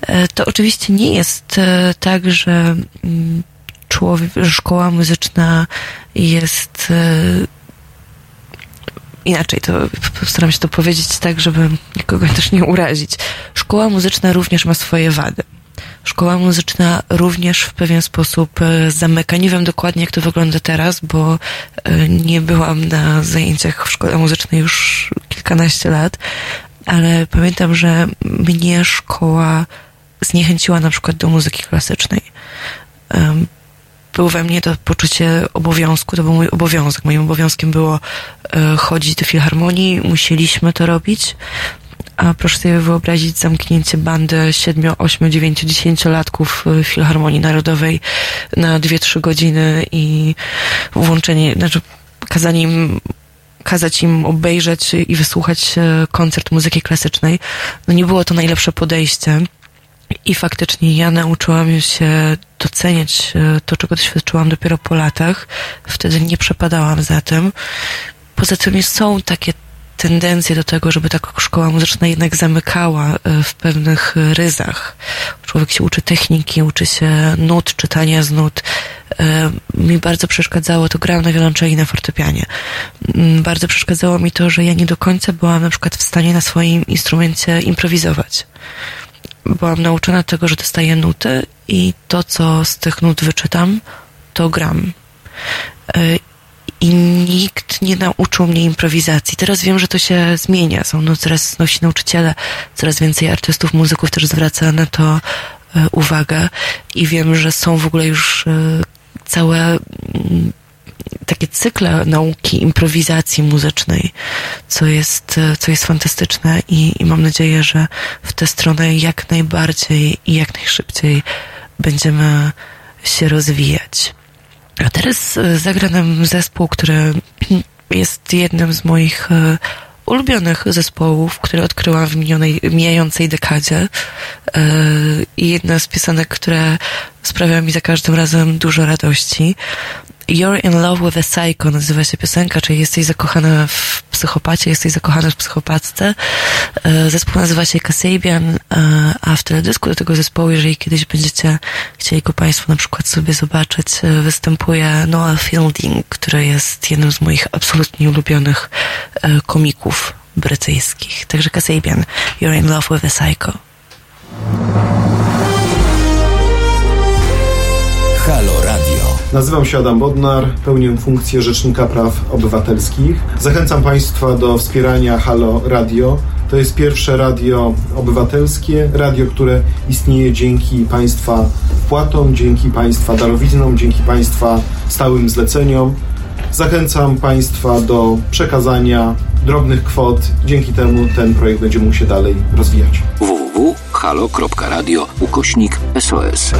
E, To oczywiście nie jest e, tak, że mm, człowiek, szkoła muzyczna jest e, inaczej, to postaram się to powiedzieć tak, żeby nikogo też nie urazić. Szkoła muzyczna również ma swoje wady. Szkoła muzyczna również w pewien sposób e, zamyka. Nie wiem dokładnie, jak to wygląda teraz, bo e, nie byłam na zajęciach w szkole muzycznej już kilkanaście lat, ale pamiętam, że mnie szkoła zniechęciła na przykład do muzyki klasycznej. Było we mnie to poczucie obowiązku, to był mój obowiązek. Moim obowiązkiem było e, chodzić do filharmonii, musieliśmy to robić. A proszę sobie wyobrazić zamknięcie bandy 7, 8, 9, 10 latków Filharmonii Narodowej na 2-3 godziny i włączenie, znaczy kazanie im kazać im obejrzeć i wysłuchać e, koncert muzyki klasycznej. No nie było to najlepsze podejście. I faktycznie ja nauczyłam się doceniać e, to, czego doświadczyłam dopiero po latach. Wtedy nie przepadałam za tym. Poza tym są takie tendencje do tego, żeby taka szkoła muzyczna jednak zamykała e, w pewnych ryzach. Człowiek się uczy techniki, uczy się nut, czytania z nut. E, mi bardzo przeszkadzało, to grałam na wiolonczeli na fortepianie. Mm, bardzo przeszkadzało mi to, że ja nie do końca byłam na przykład w stanie na swoim instrumencie improwizować. Byłam nauczona tego, że dostaję nuty i to, co z tych nut wyczytam, to gram. I nikt nie nauczył mnie improwizacji. Teraz wiem, że to się zmienia. Są no, coraz nosi nauczyciele, coraz więcej artystów, muzyków też zwraca na to e, uwagę i wiem, że są w ogóle już e, całe mm, takie cykle nauki improwizacji muzycznej, co jest, e, co jest fantastyczne i, i mam nadzieję, że w tę stronę jak najbardziej i jak najszybciej będziemy się rozwijać. A teraz e, zagra nam zespół, który *clears throat* jest jednym z moich e, ulubionych zespołów, które odkryłam w minionej, mijającej dekadzie. E, I jedna z piosenek, które sprawia mi za każdym razem dużo radości. You're in love with a psycho nazywa się piosenka, czyli jesteś zakochana w psychopacie, jesteś zakochana w psychopatce. E, zespół nazywa się Kasabian, e, a w teledysku do tego zespołu, jeżeli kiedyś będziecie chcieli go Państwo na przykład sobie zobaczyć, e, występuje Noah Fielding, który jest jednym z moich absolutnie ulubionych komików brytyjskich. Także Kasabian, You're in love with a psycho. Halo Radio. Nazywam się Adam Bodnar, pełnię funkcję Rzecznika Praw Obywatelskich. Zachęcam Państwa do wspierania Halo Radio. To jest pierwsze radio obywatelskie, radio, które istnieje dzięki Państwa wpłatom, dzięki Państwa darowiznom, dzięki Państwa stałym zleceniom. Zachęcam Państwa do przekazania drobnych kwot. Dzięki temu ten projekt będzie mógł się dalej rozwijać. www.halo.radio ukośnik SOS.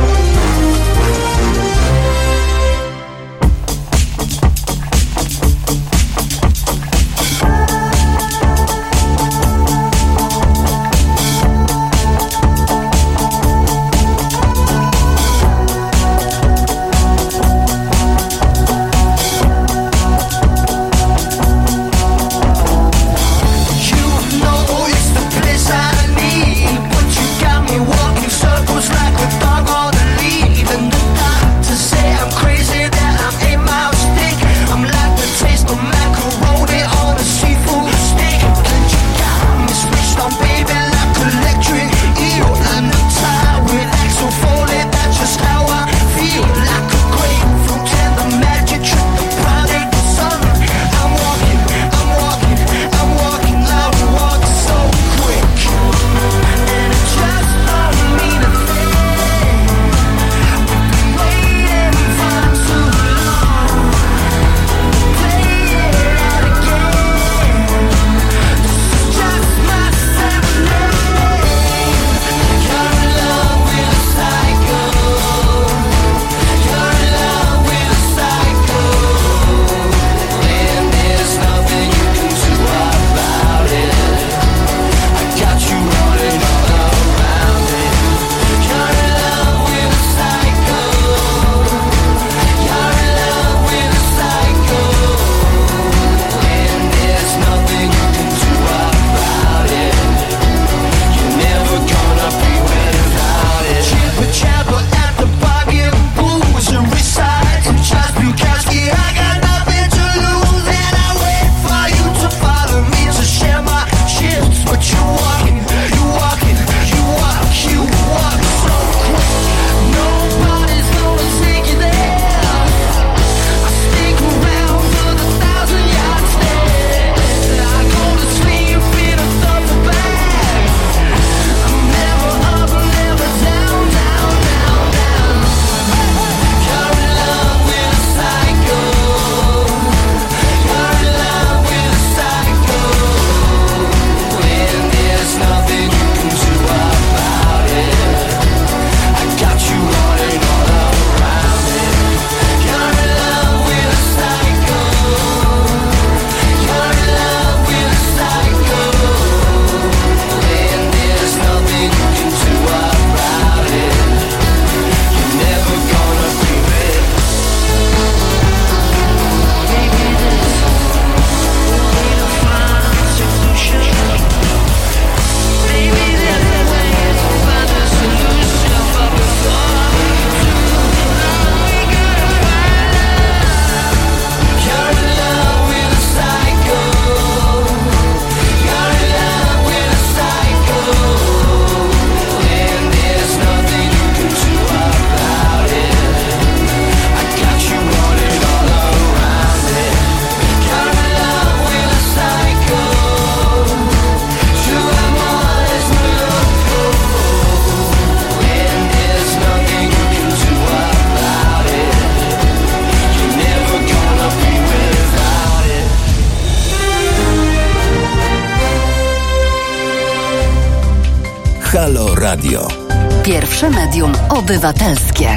Obywatelskie.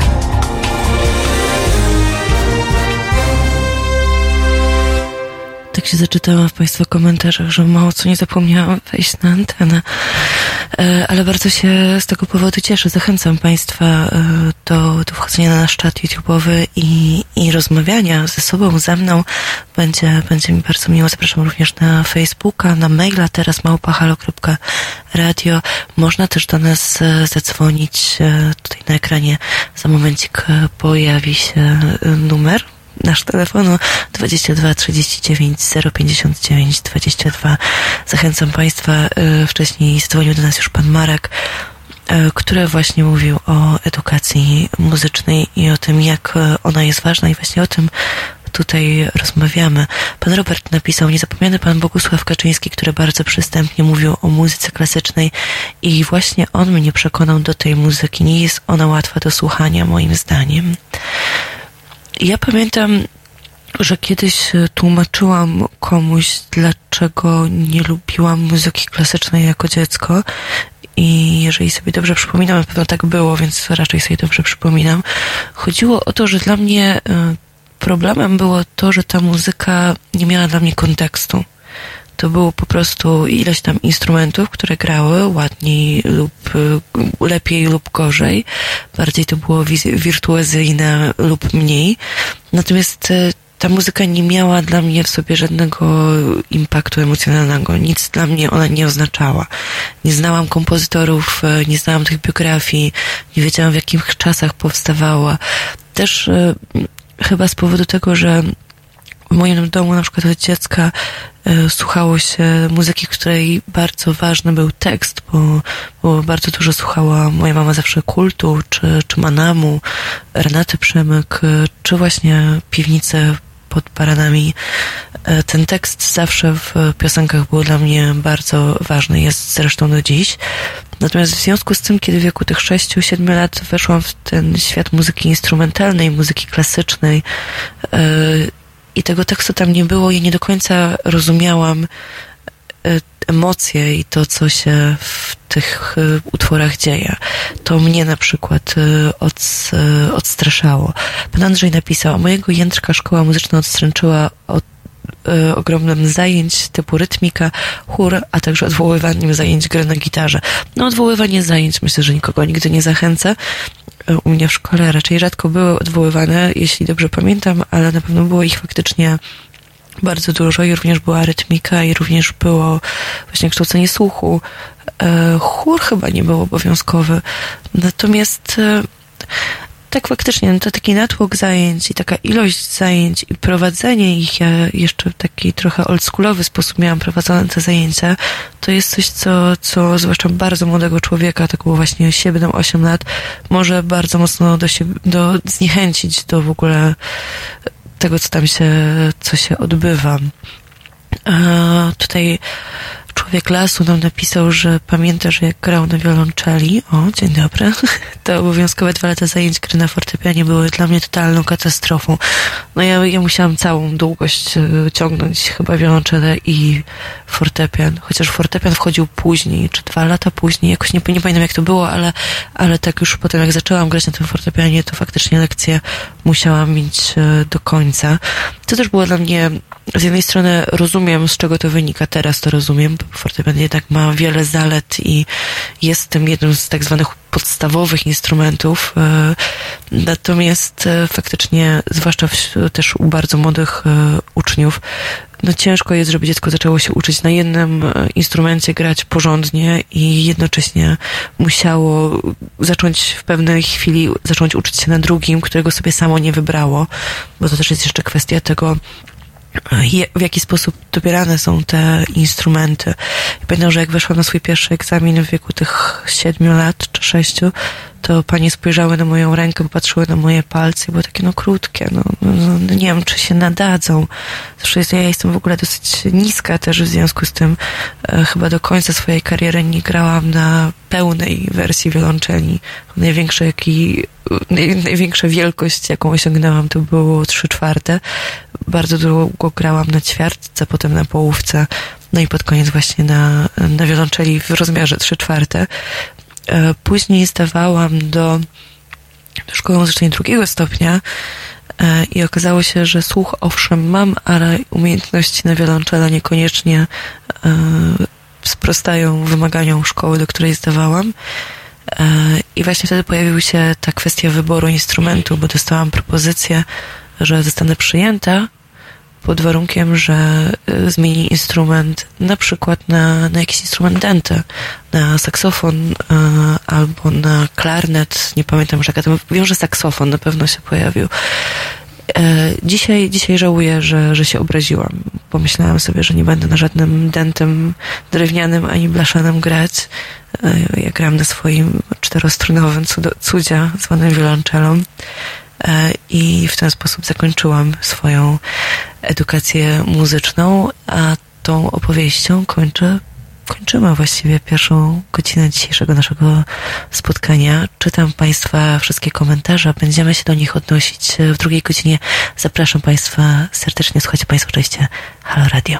Tak się zaczytałam w Państwa komentarzach, że mało co nie zapomniałam wejść na antenę, e, ale bardzo się z tego powodu cieszę. Zachęcam Państwa e, do, do wchodzenia na nasz czat YouTube'owy i, i rozmawiania ze sobą, ze mną. Będzie, będzie mi bardzo miło. Zapraszam również na Facebooka, na maila teraz małpahalo.radio. Można też do nas e, zadzwonić. Na ekranie za momencik pojawi się numer nasz telefonu 22 39 059 22. Zachęcam Państwa. E, wcześniej dzwonił do nas już pan Marek, e, który właśnie mówił o edukacji muzycznej i o tym, jak e, ona jest ważna i właśnie o tym tutaj rozmawiamy. Pan Robert napisał, niezapomniany pan Bogusław Kaczyński, który bardzo przystępnie mówił o muzyce klasycznej i właśnie on mnie przekonał do tej muzyki. Nie jest ona łatwa do słuchania, moim zdaniem. Ja pamiętam, że kiedyś e, tłumaczyłam komuś, dlaczego nie lubiłam muzyki klasycznej jako dziecko. I jeżeli sobie dobrze przypominam, na pewno tak było, więc raczej sobie dobrze przypominam. Chodziło o to, że dla mnie e, problemem było to, że ta muzyka nie miała dla mnie kontekstu to było po prostu ileś tam instrumentów, które grały ładniej lub y, lepiej lub gorzej. Bardziej to było wirtuozyjne lub mniej. Natomiast y, ta muzyka nie miała dla mnie w sobie żadnego impaktu emocjonalnego. Nic dla mnie ona nie oznaczała. Nie znałam kompozytorów, y, nie znałam tych biografii, nie wiedziałam w jakich czasach powstawała. Też chyba z powodu tego, że w moim domu na przykład od dziecka e, słuchało się muzyki, której bardzo ważny był tekst, bo, bo bardzo dużo słuchała moja mama zawsze kultu, czy, czy Manamu, Renaty Przemyk, czy właśnie Piwnice pod Baranami. E, ten tekst zawsze w piosenkach był dla mnie bardzo ważny, jest zresztą do dziś. Natomiast w związku z tym, kiedy w wieku tych 6-7 lat weszłam w ten świat muzyki instrumentalnej, muzyki klasycznej, i tego tekstu tam nie było i nie do końca rozumiałam e, emocje i to, co się w tych e, utworach dzieje. To mnie na przykład od, odstraszało. Pan Andrzej napisał, mojego jędrka szkoła muzyczna odstręczyła od ogromnym zajęć typu rytmika, chór, a także odwoływaniem zajęć gry na gitarze. No odwoływanie zajęć myślę, że nikogo nigdy nie zachęca u mnie w szkole raczej rzadko były odwoływane, jeśli dobrze pamiętam, ale na pewno było ich faktycznie bardzo dużo i również była rytmika i również było właśnie kształcenie słuchu. E, chór chyba nie był obowiązkowy. Natomiast e, tak, faktycznie, no to taki natłok zajęć i taka ilość zajęć i prowadzenie ich, ja jeszcze w taki trochę oldschoolowy sposób miałam prowadzone te zajęcia, to jest coś, co, co zwłaszcza bardzo młodego człowieka, tak było właśnie 7-8 lat, może bardzo mocno do siebie, do, zniechęcić do w ogóle tego, co tam się, co się odbywa. A tutaj Człowiek lasu nam napisał, że pamięta, że jak grał na wiolonczeli, o, dzień dobry, *laughs* to obowiązkowe dwa lata zajęć gry na fortepianie były dla mnie totalną katastrofą. No ja, ja musiałam całą długość e, ciągnąć chyba wiolonczelę i fortepian, chociaż fortepian wchodził później, czy dwa lata później, jakoś nie, nie pamiętam jak to było, ale, ale tak już potem jak zaczęłam grać na tym fortepianie, to faktycznie lekcję musiałam mieć e, do końca. To też było dla mnie z jednej strony rozumiem, z czego to wynika, teraz to rozumiem, fortepian jednak ma wiele zalet i jest tym jednym z tak zwanych podstawowych instrumentów. E, natomiast e, faktycznie, zwłaszcza w, też u bardzo młodych e, uczniów, no ciężko jest, żeby dziecko zaczęło się uczyć na jednym instrumencie grać porządnie i jednocześnie musiało zacząć w pewnej chwili zacząć uczyć się na drugim, którego sobie samo nie wybrało, bo to też jest jeszcze kwestia tego, w jaki sposób dobierane są te instrumenty. Pamiętam, że jak weszłam na swój pierwszy egzamin w wieku tych siedmiu lat czy sześciu, to panie spojrzały na moją rękę, popatrzyły na moje palce, były takie no krótkie, no, no, no nie wiem, czy się nadadzą. Zresztą ja jestem w ogóle dosyć niska też w związku z tym e, chyba do końca swojej kariery nie grałam na pełnej wersji wiolonczeli. Największe, jaki, naj, największa wielkość, jaką osiągnęłam, to było trzy czwarte. Bardzo długo grałam na ćwiartce, potem na połówce, no i pod koniec właśnie na, na wiolonczeli w rozmiarze trzy czwarte. E, później zdawałam do, szkoły muzycznej drugiego stopnia e, i okazało się, że słuch owszem mam, ale umiejętności na wiolonczela niekoniecznie e, sprostają wymaganiom szkoły, do której zdawałam. I właśnie wtedy pojawiła się ta kwestia wyboru instrumentu, bo dostałam propozycję, że zostanę przyjęta pod warunkiem, że e, zmieni instrument na przykład na, na jakiś instrument dente, na saksofon e, albo na klarnet, nie pamiętam już jaka wiem, że saksofon na pewno się pojawił. E, Dzisiaj, dzisiaj żałuję, że, że się obraziłam. Pomyślałam sobie, że nie będę na żadnym dentem drewnianym ani blaszanym grać. Ja grałam na swoim czterostrunowym cudo, cudzie zwanym wiolonczelą i w ten sposób zakończyłam swoją edukację muzyczną, a tą opowieścią kończę kończymy właściwie pierwszą godzinę dzisiejszego naszego spotkania. Czytam Państwa wszystkie komentarze, będziemy się do nich odnosić w drugiej godzinie. Zapraszam Państwa serdecznie, słuchajcie Państwo oczywiście Halo Radio.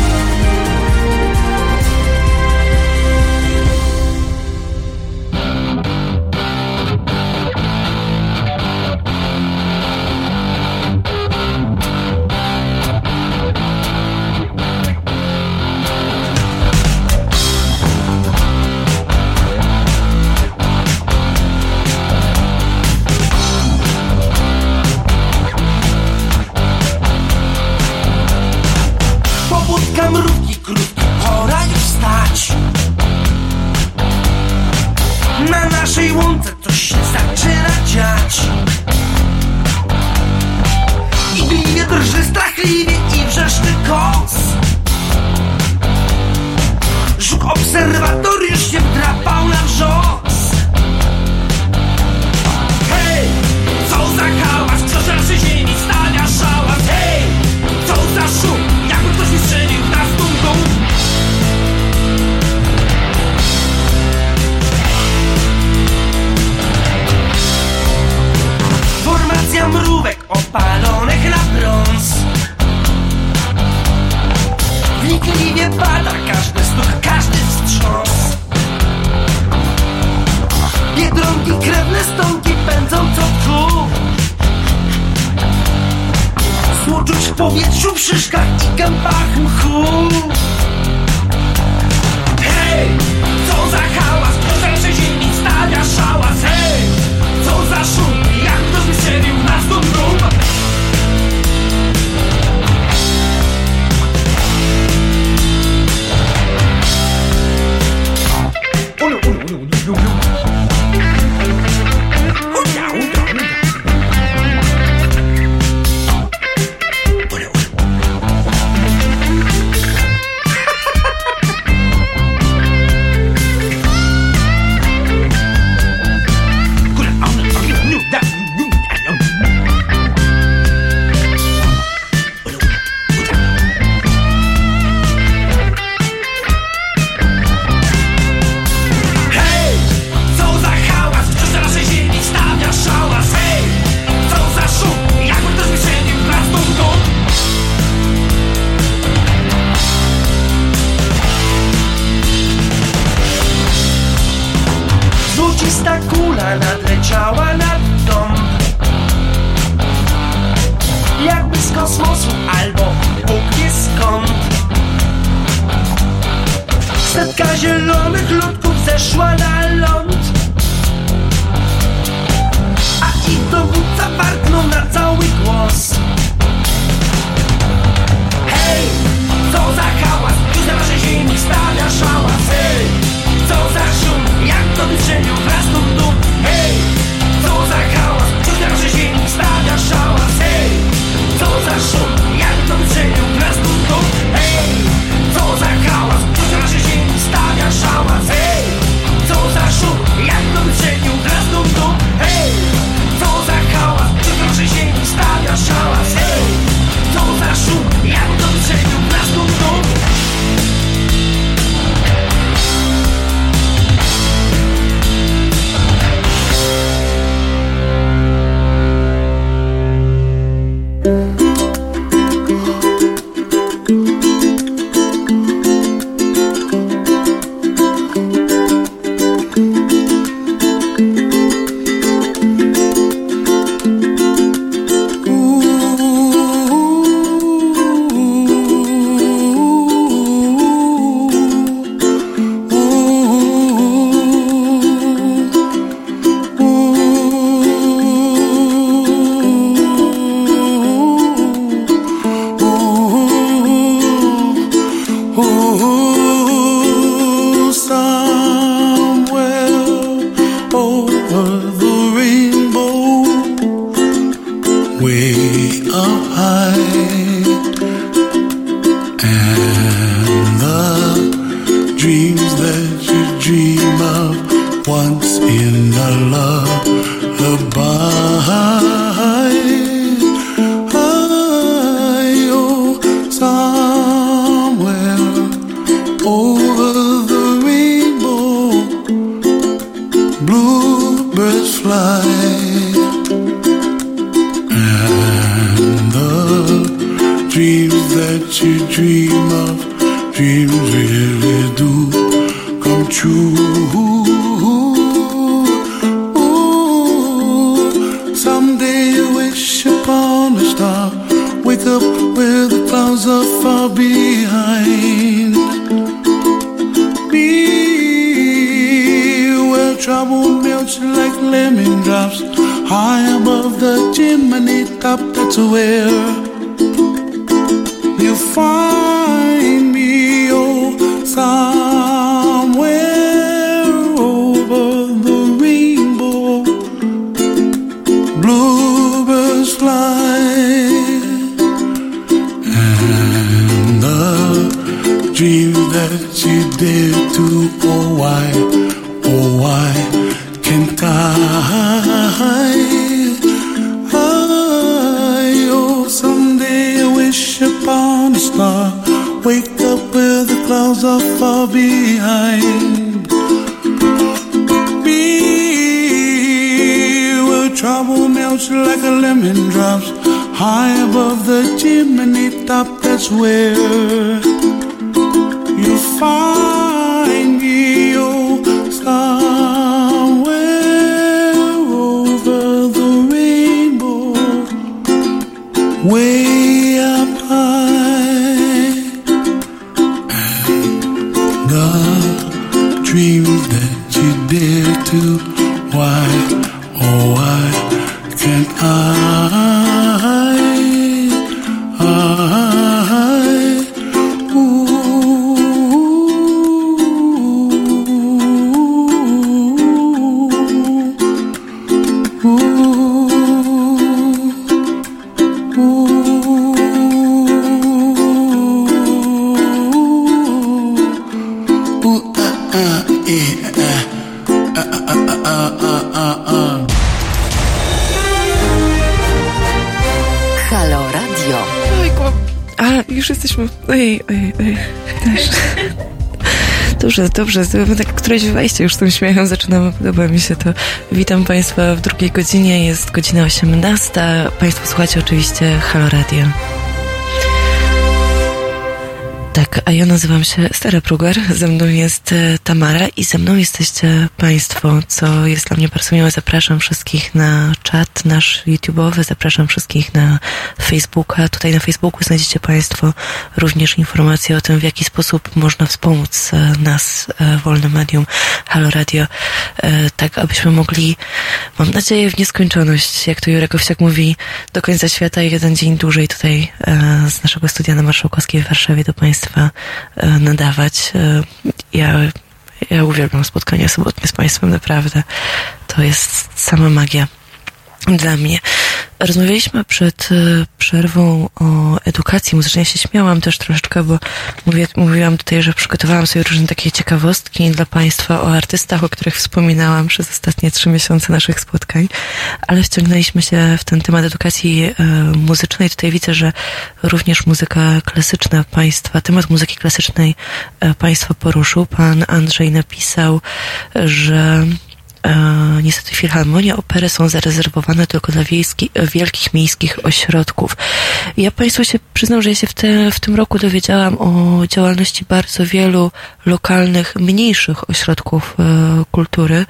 Clouds are far behind. Be where trouble melts like a lemon drops. High above the chimney top, that's where you find Dobrze, dobrze. Tak któreś wejście już tym śmiechem zaczynamy. Podoba mi się to. Witam Państwa w drugiej godzinie. Jest godzina 18. Państwo słuchacie oczywiście Halo Radio. Tak, a ja nazywam się Stara Prugar, ze mną jest e, Tamara i ze mną jesteście Państwo, co jest dla mnie bardzo miłe. Zapraszam wszystkich na czat nasz YouTube'owy, zapraszam wszystkich na Facebooka. Tutaj na Facebooku znajdziecie Państwo również informacje o tym, w jaki sposób można wspomóc e, nas, e, wolne medium Halo Radio, tak abyśmy mogli, mam nadzieję, w nieskończoność, jak to Jurek Owsiak mówi, do końca świata i jeden dzień dłużej tutaj z naszego studia na Marszałkowskiej w Warszawie do Państwa e, nadawać. E, Ja, ja uwielbiam spotkania sobotnie z Państwem, naprawdę. To jest sama magia dla mnie. Rozmawialiśmy przed e, przerwą o edukacji muzycznej. Ja się śmiałam też troszeczkę, bo mówię, mówiłam tutaj, że przygotowałam sobie różne takie ciekawostki dla Państwa o artystach, o których wspominałam przez ostatnie trzy miesiące naszych spotkań, ale wciągnęliśmy się w ten temat edukacji e, muzycznej. Tutaj widzę, że również muzyka klasyczna Państwa, temat muzyki klasycznej e, Państwa poruszył. Pan Andrzej napisał, że E, niestety filharmonie, opery są zarezerwowane tylko dla wiejski, wielkich miejskich ośrodków. Ja Państwu się przyznam, że ja się w, te, w tym roku dowiedziałam o działalności bardzo wielu lokalnych, mniejszych ośrodków e, kultury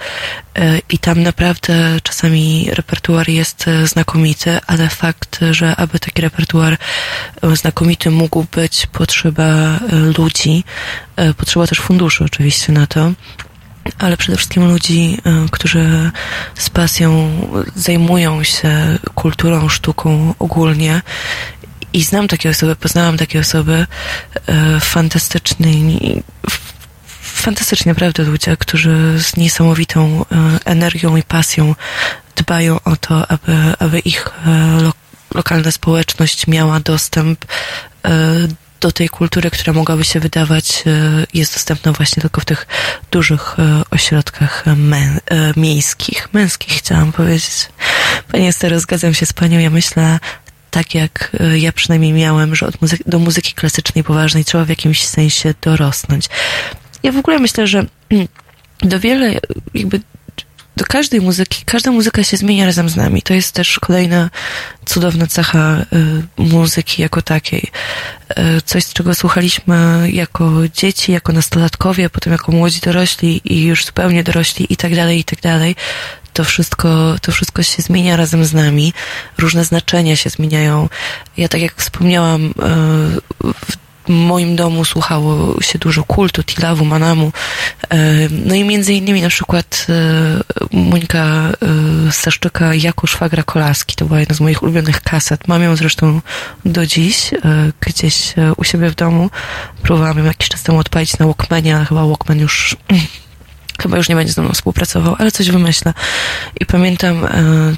e, i tam naprawdę czasami repertuar jest e, znakomity, ale fakt, że aby taki repertuar e, znakomity mógł być, potrzeba e, ludzi, potrzeba też funduszy oczywiście na to ale przede wszystkim ludzi, e, którzy z pasją zajmują się kulturą, sztuką ogólnie. I znam takie osoby, poznałam takie osoby, e, fantastyczni, fantastyczni naprawdę ludzie, którzy z niesamowitą e, energią i pasją dbają o to, aby, aby ich lo, lokalna społeczność miała dostęp do tej kultury, która mogłaby się wydawać, jest dostępna właśnie tylko w tych dużych ośrodkach mę, miejskich, męskich chciałam powiedzieć. Panie Estero, zgadzam się z Panią, ja myślę tak jak ja przynajmniej miałem, że od do muzyki klasycznej poważnej trzeba w jakimś sensie dorosnąć. Ja w ogóle myślę, że *clears throat* do wiele jakby do każdej muzyki, każda muzyka się zmienia razem z nami. To jest też kolejna cudowna cecha y, muzyki jako takiej. Y, coś, z czego słuchaliśmy jako dzieci, jako nastolatkowie, potem jako młodzi dorośli i już zupełnie dorośli i tak dalej, i tak dalej. To wszystko, to wszystko się zmienia razem z nami. Różne znaczenia się zmieniają. Ja tak jak wspomniałam, y, w w moim domu słuchało się dużo kultu, tilawu, manamu. E, no i między innymi na przykład e, Monika e, Staszczyka jako szwagra Kolaski. To była jedna z moich ulubionych kaset. Mam ją zresztą do dziś gdzieś u siebie w domu. Próbowałam ją jakiś czas temu odpalić na Walkmanie, ale chyba Walkman już *clears throat* chyba już nie będzie ze mną współpracował, ale coś wymyślę. I pamiętam,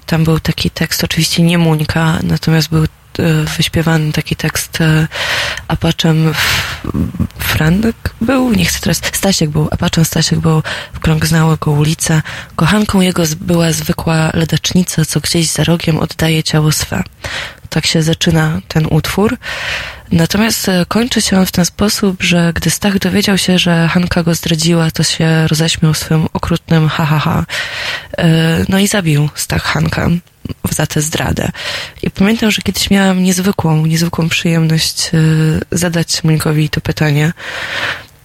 tam był taki tekst, oczywiście nie Muńka, natomiast był wyśpiewany taki tekst e, Apaczem Franek był, nie chcę teraz, Stasiek był, Apaczem Stasiek był, w krąg znały go ulice. Kochanką jego była zwykła ledacznica, co gdzieś za rogiem oddaje ciało swe. Tak się zaczyna ten utwór. Natomiast e, kończy się on w ten sposób, że gdy Stach dowiedział się, że Hanka go zdradziła, to się roześmiał swym okrutnym ha, ha, ha. No i zabił Stach Hanka za tę zdradę. I pamiętam, że kiedyś miałam niezwykłą, niezwykłą przyjemność e, zadać Monikowi to pytanie,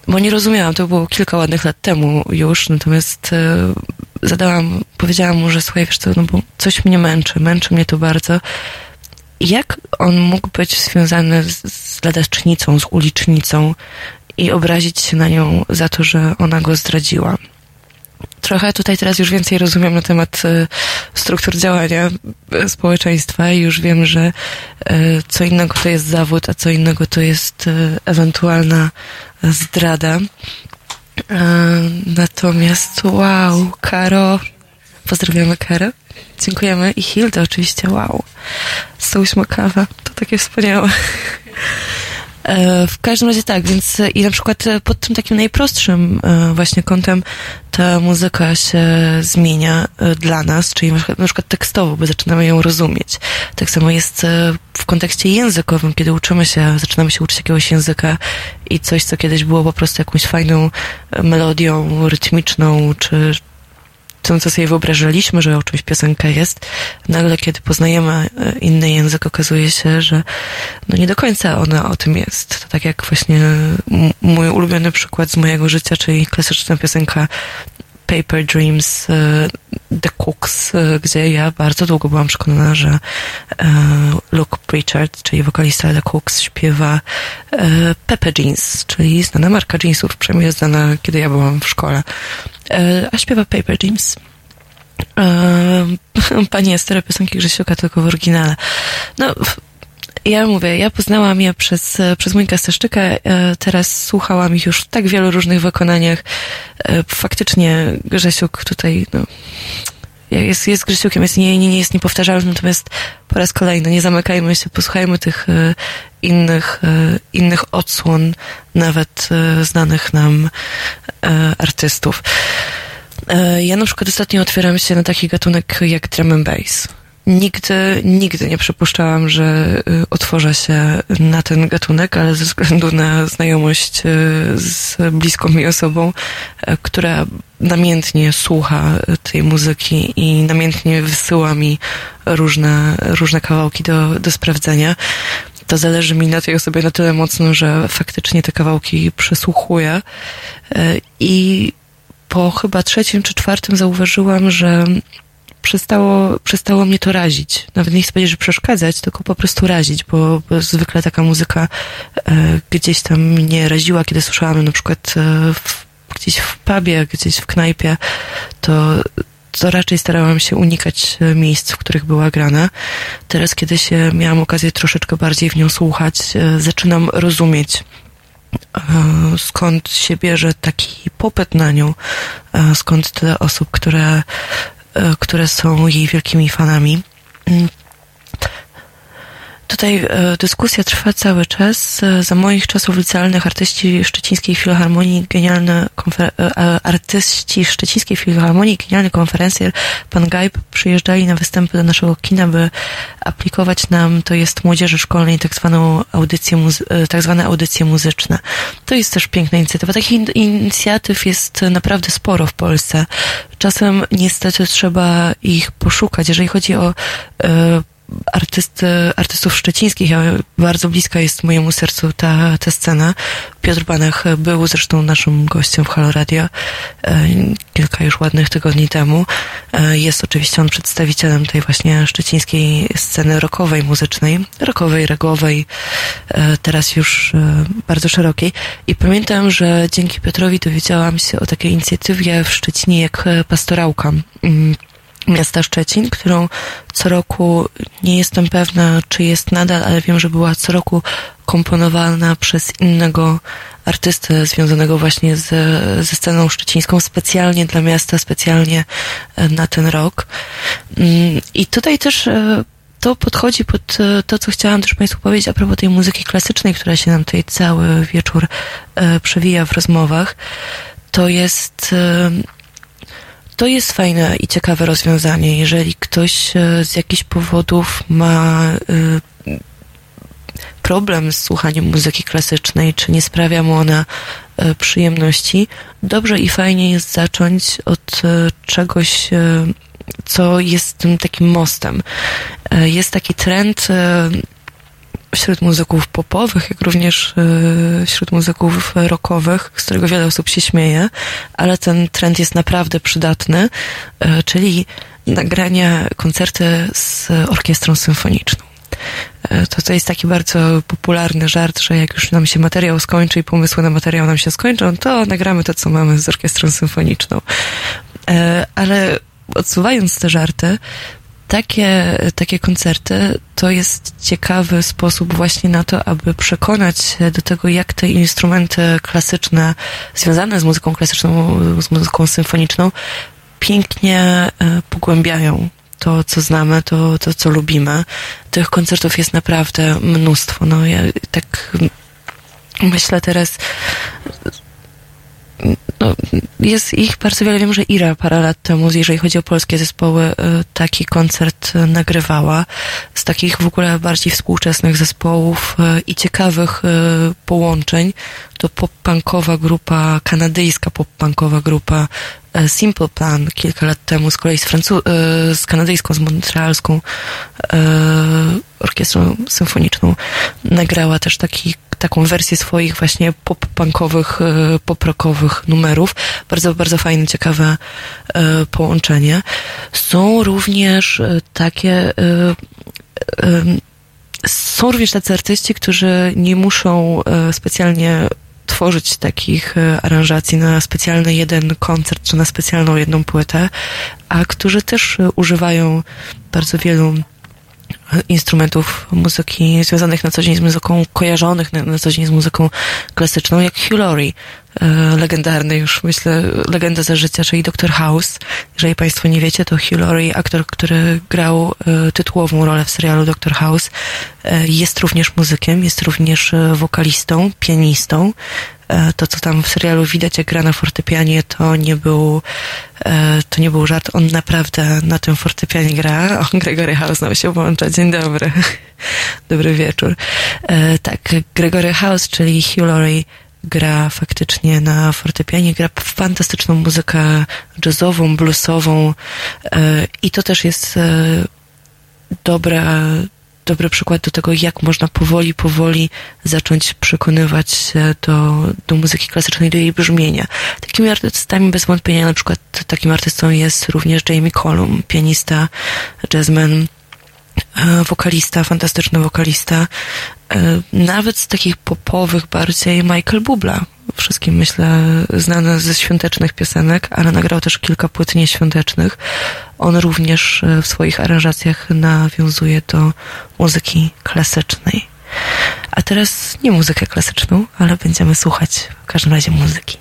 bo nie rozumiałam, to było kilka ładnych lat temu już, natomiast e, zadałam, powiedziałam mu, że słuchaj, wiesz co, no bo coś mnie męczy, męczy mnie to bardzo. Jak on mógł być związany z, z ladacznicą, z ulicznicą i obrazić się na nią za to, że ona go zdradziła? Trochę tutaj teraz już więcej rozumiem na temat e, struktur działania e, społeczeństwa i już wiem, że e, co innego to jest zawód, a co innego to jest ewentualna zdrada. Natomiast wow, Karo, pozdrawiamy Karo. Dziękujemy i Hilda oczywiście, wow. Stałyśmy kawę, to takie wspaniałe. E, w każdym razie tak, więc e, i na przykład e, pod tym takim najprostszym właśnie kątem ta muzyka się zmienia dla nas, czyli na przykład tekstowo, bo zaczynamy ją rozumieć. Tak samo jest w kontekście językowym, kiedy uczymy się, zaczynamy się uczyć jakiegoś języka i coś, co kiedyś było po prostu jakąś fajną melodią rytmiczną, czy, tym, co sobie wyobrażaliśmy, że o czymś piosenka jest, nagle kiedy poznajemy e, inny język, okazuje się, że no nie do końca ona o tym jest. To tak jak właśnie mój ulubiony przykład z mojego życia, czyli klasyczna piosenka Paper Dreams e, The Cooks, e, gdzie ja bardzo długo byłam przekonana, że Luke Pritchard, czyli wokalista The Cooks, śpiewa Pepper Jeans, czyli znana marka jeansów, przynajmniej znana, kiedy ja byłam w szkole. E, a śpiewa Paper Dreams. E, *laughs* pani Estera piosenki Grzesiuka tylko w oryginale. No, ja mówię, ja poznałam je przez, przez Monika Staszczyka, e, teraz słuchałam ich już w tak wielu różnych wykonaniach. Faktycznie Grzesiuk tutaj, no, jest, jest Grzesiukiem, jest, nie, nie, nie jest niepowtarzalny, natomiast po raz kolejny nie zamykajmy się, posłuchajmy tych innych, innych odsłon, nawet znanych nam artystów. Ja na przykład ostatnio otwieram się na taki gatunek jak drum and bass. Nigdy, nigdy nie przypuszczałam, że y, otworzę się na ten gatunek, ale ze względu na znajomość y, z bliską mi osobą, e, która namiętnie słucha tej muzyki i namiętnie wysyła mi różne, różne kawałki do, do sprawdzenia, to zależy mi na tej osobie na tyle mocno, że faktycznie te kawałki przesłuchuję i po chyba trzecim czy czwartym zauważyłam, że przestało, przestało mnie to razić. Nawet nie chcę powiedzieć, że przeszkadzać, tylko po prostu razić, bo, bo zwykle taka muzyka e, gdzieś tam mnie raziła, kiedy słyszałam na przykład e, w, gdzieś w pubie, gdzieś w knajpie, to to raczej starałam się unikać e, miejsc, w których była grana. Teraz, kiedy się miałam okazję troszeczkę bardziej w nią słuchać, e, zaczynam rozumieć e, skąd się bierze taki popyt na nią, skąd tyle osób, które, które są jej wielkimi fanami. Tutaj e, dyskusja trwa cały czas. E, za moich czasów licealnych artyści Szczecińskiej Filharmonii, genialne konfer- e, artyści Szczecińskiej Filharmonii, genialny konferencjer, pan Gajb, przyjeżdżali na występy do naszego kina, by aplikować nam, to jest młodzieży szkolnej, tak zwaną audycję, tak zwane audycje muzyczne. To jest też piękna inicjatywa. Takich in- inicjatyw jest naprawdę sporo w Polsce. Czasem niestety trzeba ich poszukać. Jeżeli chodzi o e, artysty, artystów szczecińskich. Ja, bardzo bliska jest mojemu sercu ta, ta scena. Piotr Banach był zresztą naszym gościem w Halo Radio e, kilka już ładnych tygodni temu. E, jest oczywiście on przedstawicielem tej właśnie szczecińskiej sceny rockowej, muzycznej, rockowej, regowej, e, teraz już bardzo szerokiej. I pamiętam, że dzięki Piotrowi dowiedziałam się o takiej inicjatywie w Szczecinie jak Pastorałka mm, miasta Szczecin, którą co roku, nie jestem pewna, czy jest nadal, ale wiem, że była co roku komponowana przez innego artystę związanego właśnie z, ze sceną szczecińską, specjalnie dla miasta, specjalnie e, na ten rok. Mm, I tutaj też e, to podchodzi pod e, to, co chciałam też Państwu powiedzieć a propos tej muzyki klasycznej, która się nam tutaj cały wieczór przewija w rozmowach. To jest to jest fajne i ciekawe rozwiązanie. Jeżeli ktoś e, z jakichś powodów ma e, problem z słuchaniem muzyki klasycznej, czy nie sprawia mu ona e, przyjemności, dobrze i fajnie jest zacząć od czegoś, co jest tym takim mostem. Jest taki trend wśród muzyków popowych, jak również e, wśród muzyków rockowych, z którego wiele osób się śmieje, ale ten trend jest naprawdę przydatny, e, czyli nagrania koncerty z orkiestrą symfoniczną. E, to, to jest taki bardzo popularny żart, że jak już nam się materiał skończy i pomysły na materiał nam się skończą, to nagramy to, co mamy z orkiestrą symfoniczną. Ale odsuwając te żarty, takie, takie koncerty to jest ciekawy sposób właśnie na to, aby przekonać się do tego, jak te instrumenty klasyczne związane z muzyką klasyczną, z muzyką symfoniczną pięknie e, pogłębiają to, co znamy, to, to co lubimy. Tych koncertów jest naprawdę mnóstwo. No, ja tak myślę teraz no, jest ich bardzo wiele. Wiem, że Ira parę lat temu, jeżeli chodzi o polskie zespoły, e, taki koncert e, nagrywała. Z takich w ogóle bardziej współczesnych zespołów e, i ciekawych połączeń to pop-punkowa grupa, kanadyjska pop-punkowa grupa Simple Plan kilka lat temu, z kolei z, Francu- z kanadyjską, z montrealską orkiestrą symfoniczną nagrała też taki taką wersję swoich właśnie pop-punkowych, e, pop-rockowych numerów. Bardzo, bardzo fajne, ciekawe e, połączenie. Są również e, takie są również tacy artyści, którzy nie muszą specjalnie tworzyć takich aranżacji na specjalny jeden koncert, czy na specjalną jedną płytę, a którzy też używają bardzo wielu instrumentów muzyki związanych na co dzień z muzyką, kojarzonych na, na co dzień z muzyką klasyczną, jak Hugh Laurie, e, legendarny już, myślę, legenda za życia, czyli Dr. House. Jeżeli Państwo nie wiecie, to Hugh Laurie, aktor, który grał e, tytułową rolę w serialu Dr. House, e, jest również muzykiem, jest również wokalistą, pianistą, to, co tam w serialu widać, jak gra na fortepianie, to nie był, e, to nie był żart. On naprawdę na tym fortepianie gra. *laughs* O, Gregory House nam się włącza. Dzień dobry. *laughs* Dobry wieczór. E, tak, Gregory House, czyli Hugh Laurie, gra faktycznie na fortepianie, gra fantastyczną muzykę jazzową, bluesową i to też jest dobra, dobry przykład do tego, jak można powoli, powoli zacząć przekonywać się do, do muzyki klasycznej, do jej brzmienia. Takimi artystami bez wątpienia, na przykład takim artystą jest również Jamie Colum, pianista, jazzman, e, wokalista, fantastyczny wokalista. E, nawet z takich popowych bardziej Michael Bubla, wszystkim myślę znany ze świątecznych piosenek, ale nagrał też kilka płyt nieświątecznych. On również e, w swoich aranżacjach nawiązuje do muzyki klasycznej. A teraz nie muzykę klasyczną, ale będziemy słuchać w każdym razie muzyki.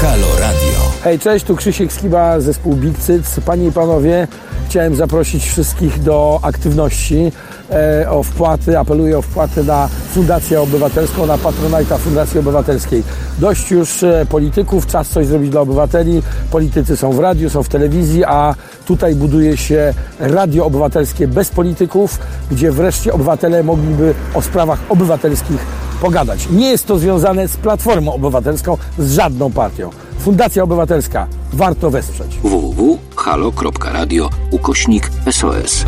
Halo Radio. Hej, cześć, tu Krzysiek Skiba, zespół Big Cyc. Panie i panowie, chciałem zaprosić wszystkich do aktywności, e, o wpłaty, apeluję o wpłaty na Fundację Obywatelską, na Patronajta Fundacji Obywatelskiej. Dość już e, polityków, czas coś zrobić dla obywateli. Politycy są w radiu, są w telewizji, a tutaj buduje się radio obywatelskie bez polityków, gdzie wreszcie obywatele mogliby o sprawach obywatelskich pogadać. Nie jest to związane z Platformą Obywatelską, z żadną partią. Fundacja Obywatelska. Warto wesprzeć. www.halo.radio ukośnik SOS.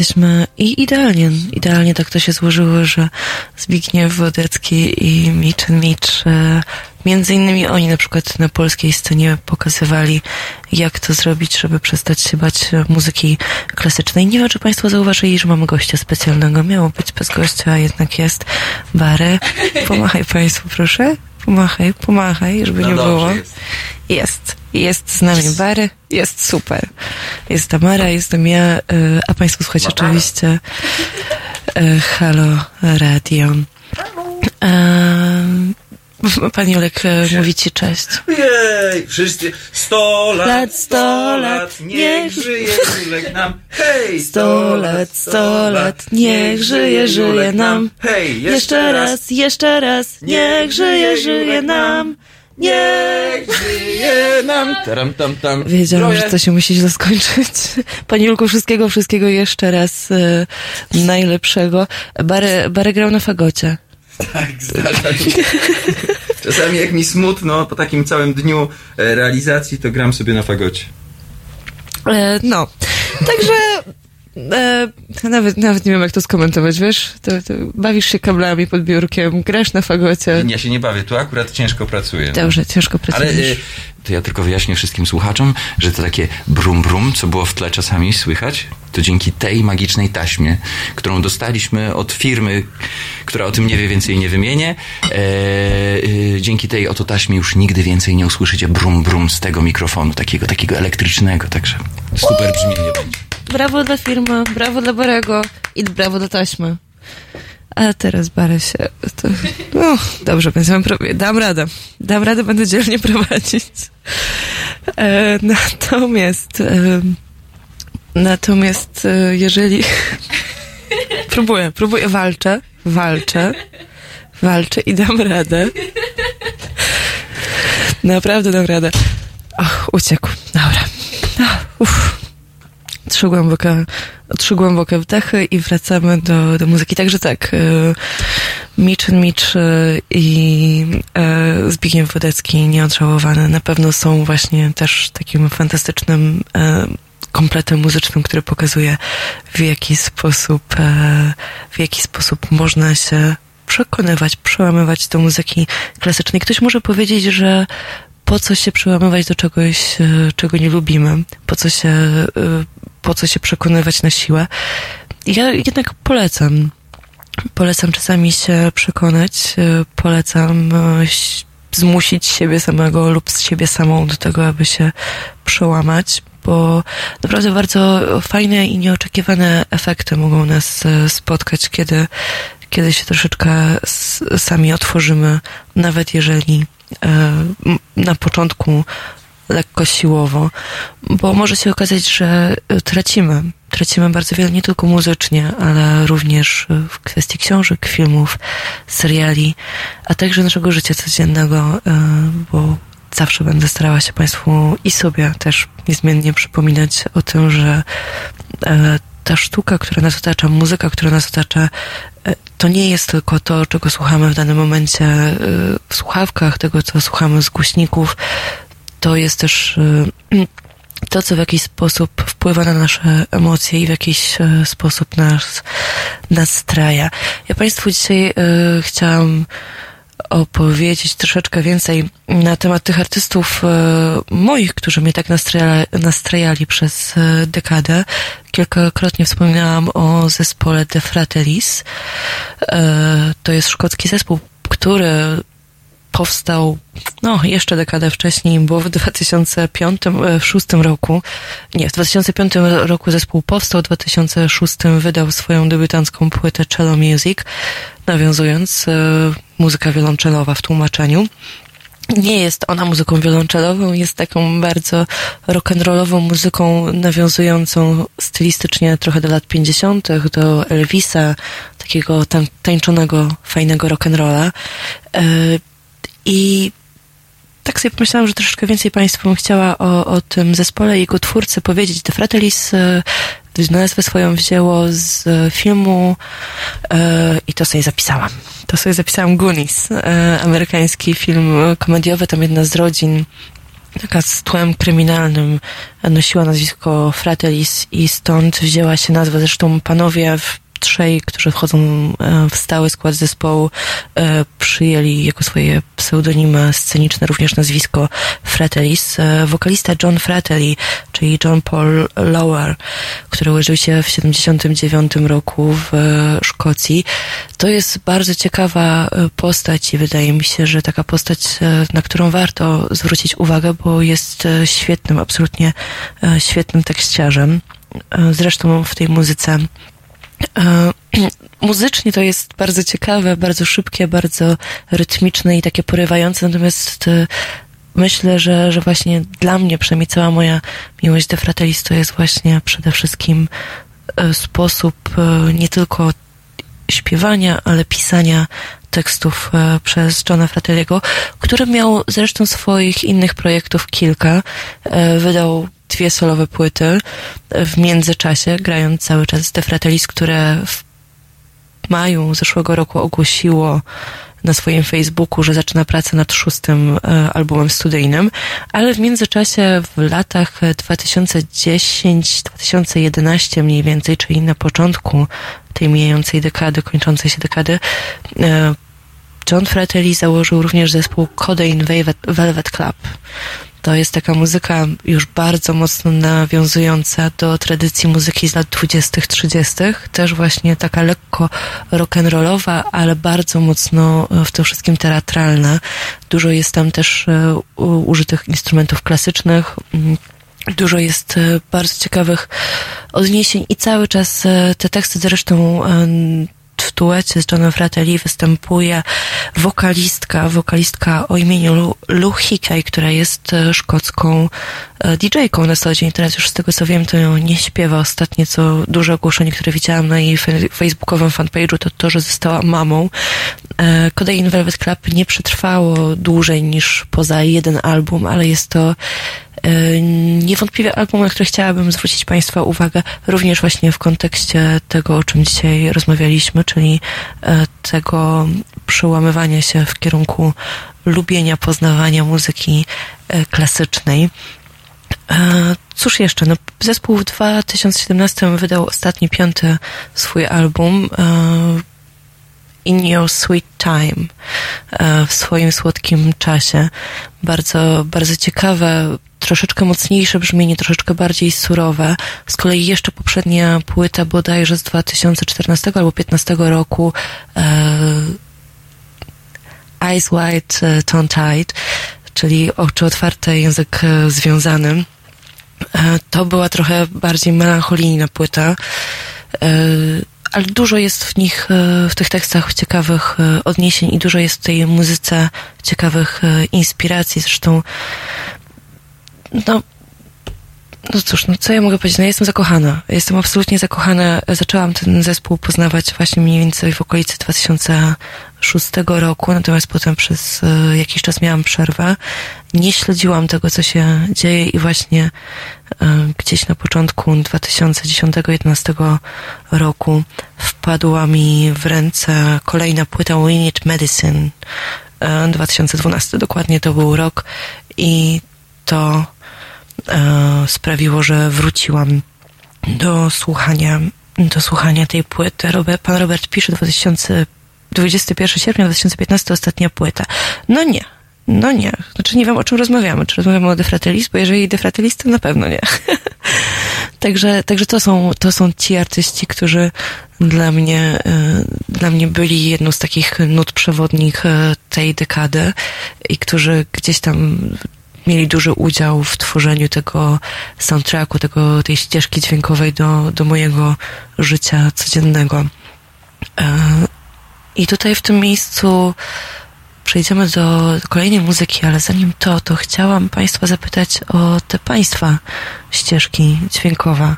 Jesteśmy, i idealnie, idealnie tak to się złożyło, że Zbigniew Wodecki i Mitch Mitch, e, między innymi oni na przykład na polskiej scenie pokazywali, jak to zrobić, żeby przestać się bać muzyki klasycznej. Nie wiem, czy Państwo zauważyli, że mamy gościa specjalnego. Miało być bez gościa, a jednak jest Bary. Pomachaj Państwu, proszę. Pomachaj, pomachaj, żeby No nie było. jest. Jest. Jest z nami Bary. Jest super. Jest Tamara, jestem ja, y, a Państwo słuchacie oczywiście y, Halo Radio. Pani Olek e, mówi ci cześć. Jej, wszyscy sto lat, Lat, sto lat, niech niech żyje żulek nam. Hej, Sto lat, sto lat, niech żyje, żyje nam. Hej, Jeszcze raz, jeszcze raz, niech żyje, żyje nam. Niech żyje nam. Taram, tam, tam. Wiedziałam, że to się musi źle skończyć. *laughs* Pani Julku, wszystkiego, wszystkiego jeszcze raz e, najlepszego. Barę, Barę grał na fagocie. Tak, zdarza mi się. *laughs* Czasami jak mi smutno po takim całym dniu e, realizacji, to gram sobie na fagocie. E, no, także e, nawet, nawet nie wiem, jak to skomentować, wiesz? To, to bawisz się kablami pod biurkiem, grasz na fagocie. Ja się nie bawię, tu akurat ciężko pracuję. no. Dobrze, ciężko Ale pracujesz. y, to ja tylko wyjaśnię wszystkim słuchaczom, że to takie brum brum, co było w tle czasami słychać, to dzięki tej magicznej taśmie, którą dostaliśmy od firmy, która o tym nie wie, więcej nie wymienię. E, y, dzięki tej oto taśmie już nigdy więcej nie usłyszycie brum brum z tego mikrofonu, takiego, takiego elektrycznego, także super brzmienie będzie. Brawo dla firmy, brawo dla Barego i brawo dla taśmy. A teraz Barę się... To, no, dobrze, mam pro- dam radę. Dam radę, będę dzielnie prowadzić. E, natomiast... E, natomiast e, jeżeli... próbuję, próbuję, walczę, walczę, walczę i dam radę. Naprawdę dam radę. Ach, uciekł. Dobra. Uff. Trzy głębokie, trzy głębokie wdechy i wracamy do, do muzyki. Także tak, e, Mitch Mitch e, i e, Zbigniew Wodecki, nieodżałowany, na pewno są właśnie też takim fantastycznym kompletem muzycznym, który pokazuje w jaki sposób, w jaki sposób można się przekonywać, przełamywać do muzyki klasycznej. Ktoś może powiedzieć, że po co się przełamywać do czegoś, e, czego nie lubimy? Po co się, e, po co się przekonywać na siłę? Ja jednak polecam. Polecam czasami się przekonać, e, polecam zmusić siebie samego lub z siebie samą do tego, aby się przełamać, bo naprawdę bardzo fajne i nieoczekiwane efekty mogą nas spotkać, kiedy, kiedy się troszeczkę sami otworzymy, nawet jeżeli na początku lekko siłowo, bo może się okazać, że e, tracimy. Tracimy bardzo wiele nie tylko muzycznie, ale również e, w kwestii książek, filmów, seriali, a także naszego życia codziennego, e, bo zawsze będę starała się Państwu i sobie też niezmiennie przypominać o tym, że e, ta sztuka, która nas otacza, muzyka, która nas otacza, e, to nie jest tylko to, czego słuchamy w danym momencie e, w słuchawkach, tego, co słuchamy z głośników. To jest też e, *clears throat* to, co w jakiś sposób wpływa na nasze emocje i w jakiś e, sposób nas nastraja. Ja Państwu dzisiaj e, chciałam opowiedzieć troszeczkę więcej na temat tych artystów e, moich, którzy mnie tak nastrajali, przez e, dekadę. Kilkakrotnie wspominałam o zespole The Fratellis. E, to jest szkocki zespół, który powstał no, jeszcze dekadę wcześniej, bo w 2005, e, w 2006 roku, nie, w 2005 roku zespół powstał, w 2006 wydał swoją debiutancką płytę Cello Music, nawiązując e, muzyka wiolonczelowa w tłumaczeniu. Nie jest ona muzyką wiolonczelową, jest taką bardzo rock'n'rollową muzyką nawiązującą stylistycznie trochę do lat 50., do Elvisa, takiego tań, tańczonego, fajnego rock'n'rolla. E, I tak sobie pomyślałam, że troszeczkę więcej Państwu bym chciała o, o tym zespole i jego twórcy powiedzieć. The Fratellis e, nazwę swoją wzięło z filmu e, i to sobie zapisałam. To sobie zapisałam Goonies, e, amerykański film komediowy, tam jedna z rodzin taka z tłem kryminalnym nosiła nazwisko Fratellis i stąd wzięła się nazwa. Zresztą panowie w trzej, którzy wchodzą e, w stały skład zespołu, e, przyjęli jako swoje pseudonimy sceniczne również nazwisko Fratellis. E, Wokalista John Fratelli, czyli John Paul Lower, który urodził się w 79 roku w Szkocji. To jest bardzo ciekawa postać i wydaje mi się, że taka postać, na którą warto zwrócić uwagę, bo jest świetnym, absolutnie świetnym tekściarzem. Zresztą w tej muzyce *clears throat* muzycznie to jest bardzo ciekawe, bardzo szybkie, bardzo rytmiczne i takie porywające, natomiast e, myślę, że, że właśnie dla mnie przynajmniej cała moja miłość do Fratellis to jest właśnie przede wszystkim e, sposób e, nie tylko śpiewania, ale pisania tekstów e, przez Johna Fratelliego, który miał zresztą swoich innych projektów kilka. E, wydał dwie solowe płyty w międzyczasie, grając cały czas The Fratellis, które w maju zeszłego roku ogłosiło na swoim Facebooku, że zaczyna pracę nad szóstym e, albumem studyjnym, ale w międzyczasie w latach 2010-2011 mniej więcej, czyli na początku tej mijającej dekady, kończącej się dekady, e, John Fratelli założył również zespół Codeine Velvet Club. To jest taka muzyka już bardzo mocno nawiązująca do tradycji muzyki z lat 20., 30., też właśnie taka lekko rock'n'rollowa, ale bardzo mocno w tym wszystkim teatralna. Dużo jest tam też e, użytych instrumentów klasycznych. Mm, dużo jest e, bardzo ciekawych odniesień i cały czas e, te teksty zresztą w duecie z Johnem Fratelli występuje wokalistka, wokalistka o imieniu Lou Hickey, która jest e, szkocką DJ-ką na co dzień. Teraz już z tego co wiem, to ją nie śpiewa. Ostatnie co duże ogłoszenie, które widziałam na jej facebookowym fanpage'u, to to, że została mamą. E, Codeine Velvet Club nie przetrwało dłużej niż poza jeden album, ale jest to E, niewątpliwie album, na który chciałabym zwrócić Państwa uwagę, również właśnie w kontekście tego, o czym dzisiaj rozmawialiśmy, czyli e, tego przełamywania się w kierunku lubienia, poznawania muzyki e, klasycznej. Cóż jeszcze? No, zespół w 2017 wydał ostatni, piąty swój album In Your Sweet Time w swoim słodkim czasie. Bardzo, bardzo ciekawe, troszeczkę mocniejsze brzmienie, troszeczkę bardziej surowe. Z kolei jeszcze poprzednia płyta bodajże z 2014 albo 2015 roku e, Eyes Wide, e, Tongue Tied, czyli oczy otwarte, język e, związany. E, to była trochę bardziej melancholijna płyta, e, ale dużo jest w nich, w tych tekstach ciekawych odniesień i dużo jest w tej muzyce ciekawych inspiracji. Zresztą no, no cóż, no co ja mogę powiedzieć? No jestem zakochana. Jestem absolutnie zakochana. Zaczęłam ten zespół poznawać właśnie mniej więcej w okolicy 2006 roku, natomiast potem przez e, jakiś czas miałam przerwę. Nie śledziłam tego, co się dzieje i właśnie e, gdzieś na początku 2010-2011 roku wpadła mi w ręce kolejna płyta We Need Medicine. 2012 e, dokładnie to był rok i to sprawiło, że wróciłam do słuchania, do słuchania tej płyty. Robert, pan Robert pisze 2000, 21 sierpnia 2015 ostatnia płyta. No nie, no nie. Znaczy nie wiem, o czym rozmawiamy. Czy rozmawiamy o Defratelis? Bo jeżeli Defratelis, to na pewno nie. *laughs* także, także to są, to są ci artyści, którzy dla mnie, e, dla mnie byli jedną z takich nut przewodnich e, tej dekady i którzy gdzieś tam mieli duży udział w tworzeniu tego soundtracku, tego, tej ścieżki dźwiękowej do, do mojego życia codziennego. E, I tutaj w tym miejscu przejdziemy do kolejnej muzyki, ale zanim to, to chciałam Państwa zapytać o te Państwa ścieżki dźwiękowe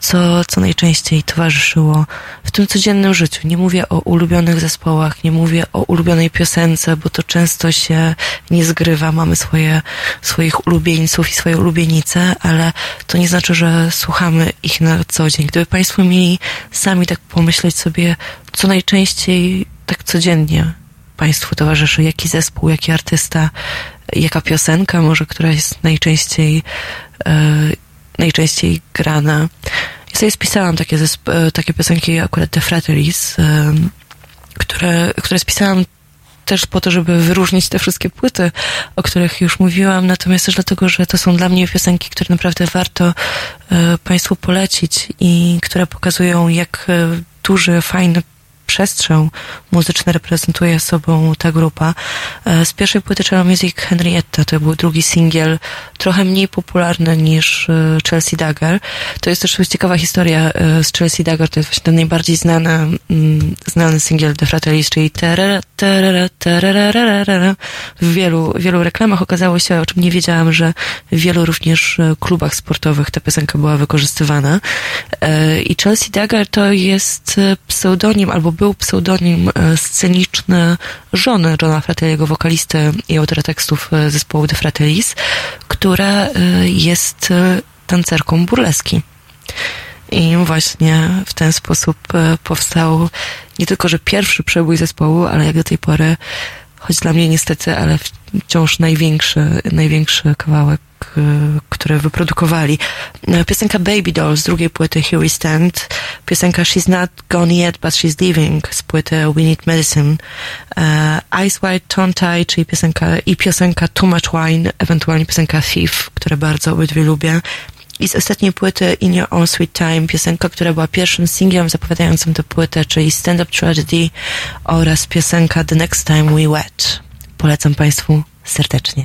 co, co najczęściej towarzyszyło w tym codziennym życiu. Nie mówię o ulubionych zespołach, nie mówię o ulubionej piosence, bo to często się nie zgrywa. Mamy swoje, swoich ulubieńców i swoje ulubienice, ale to nie znaczy, że słuchamy ich na co dzień. Gdyby Państwo mieli sami tak pomyśleć sobie, co najczęściej tak codziennie Państwu towarzyszy, jaki zespół, jaki artysta, jaka piosenka może, która jest najczęściej yy, najczęściej grana. Ja sobie spisałam takie, e, takie piosenki, akurat The Frateries, które, które spisałam też po to, żeby wyróżnić te wszystkie płyty, o których już mówiłam, natomiast też dlatego, że to są dla mnie piosenki, które naprawdę warto e, Państwu polecić i które pokazują, jak e, duży, fajny przestrzał muzyczny reprezentuje sobą ta grupa. E, z pierwszej płyty Cello Music Henrietta to był drugi singiel, trochę mniej popularny niż e, Chelsea Dagger. To jest też ciekawa historia e, z Chelsea Dagger, to jest właśnie ten najbardziej znany, mm, znany singiel The Fratellis, czyli w wielu, wielu reklamach okazało się, o czym nie wiedziałam, że w wielu również klubach sportowych ta piosenka była wykorzystywana. I Chelsea Dagger to jest pseudonim, albo był pseudonim sceniczny żony Johna Fratelliego, wokalisty i autora tekstów zespołu The Fratellis, która jest tancerką burleski. I właśnie w ten sposób powstał nie tylko, że pierwszy przebój zespołu, ale jak do tej pory, choć dla mnie niestety, ale wciąż największy, największy kawałek które wyprodukowali. Piosenka Baby Doll z drugiej płyty Here We Stand, piosenka She's Not Gone Yet But She's Leaving z płyty We Need Medicine, uh, Ice White Tongue Tie, czyli piosenka i piosenka Too Much Wine, ewentualnie piosenka Thief, które bardzo obydwie lubię. I z ostatniej płyty In Your Own Sweet Time, piosenka, która była pierwszym singlem zapowiadającym tę płytę, czyli Stand Up Tragedy oraz piosenka The Next Time We Wet. Polecam Państwu serdecznie.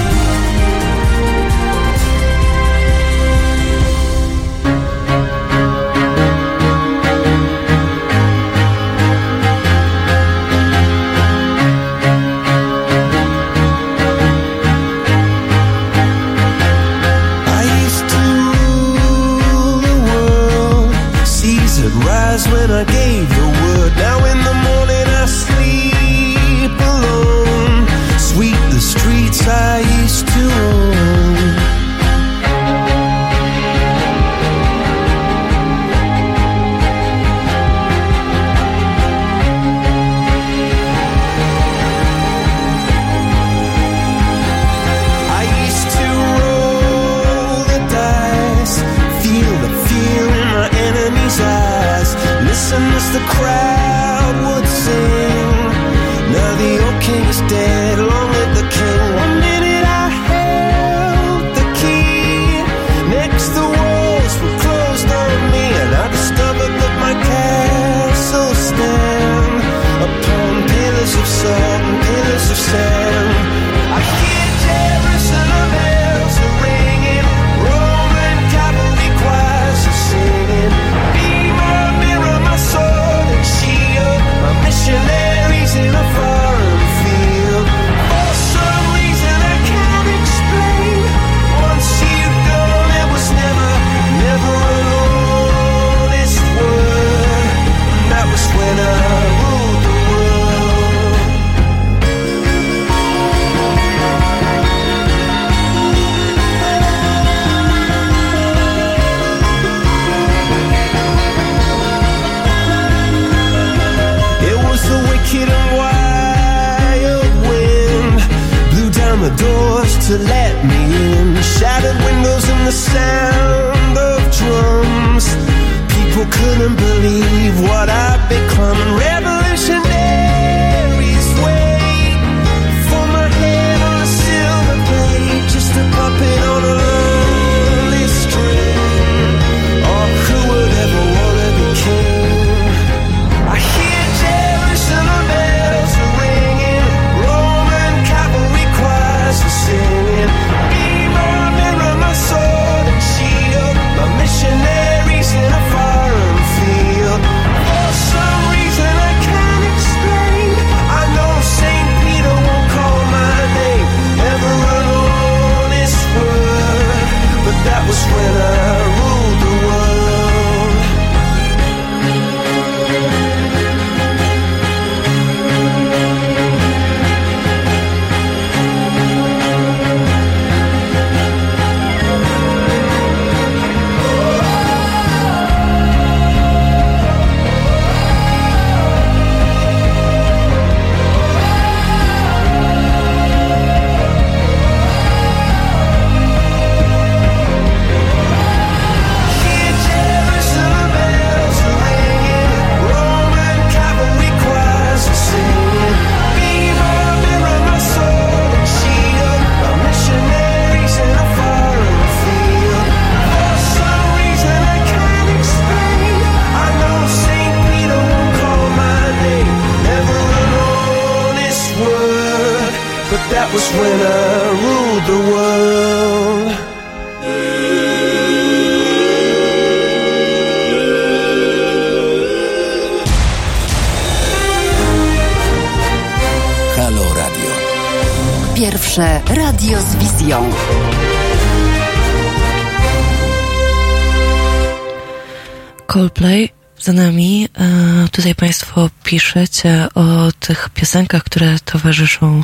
Coldplay za nami. E, Tutaj Państwo piszecie o tych piosenkach, które towarzyszą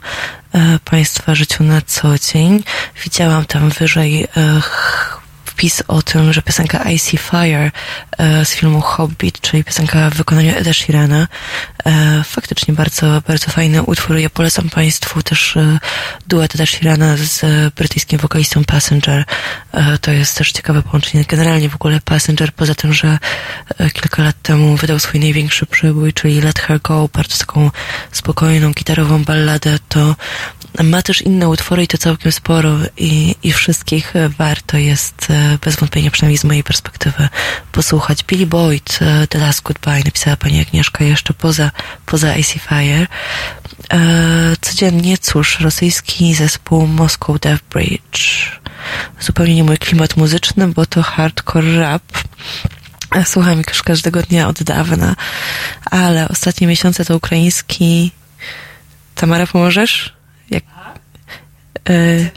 e, Państwa życiu na co dzień. Widziałam tam wyżej e, wpis o tym, że piosenka I See Fire e, z filmu Hobbit, czyli piosenka w wykonaniu Eda Sheerana. E, Faktycznie bardzo, bardzo fajny utwór. Ja polecam Państwu też e, duet Eda Sheerana z brytyjskim wokalistą Passenger. To jest też ciekawe połączenie. Generalnie w ogóle Passenger, poza tym, że kilka lat temu wydał swój największy przebój, czyli Let Her Go, bardzo taką spokojną, gitarową balladę, to ma też inne utwory i to całkiem sporo i, i wszystkich warto jest bez wątpienia, przynajmniej z mojej perspektywy, posłuchać. Billy Boyd, e, The Last Goodbye, napisała pani Agnieszka jeszcze poza, poza AC Fire. E, codziennie, cóż, rosyjski zespół Moscow Death Bridge. Zupełnie nie mój klimat muzyczny, bo to hardcore rap. E, Słucham już każdego dnia od dawna, ale ostatnie miesiące to ukraiński. Tamara, pomożesz? Jak, e,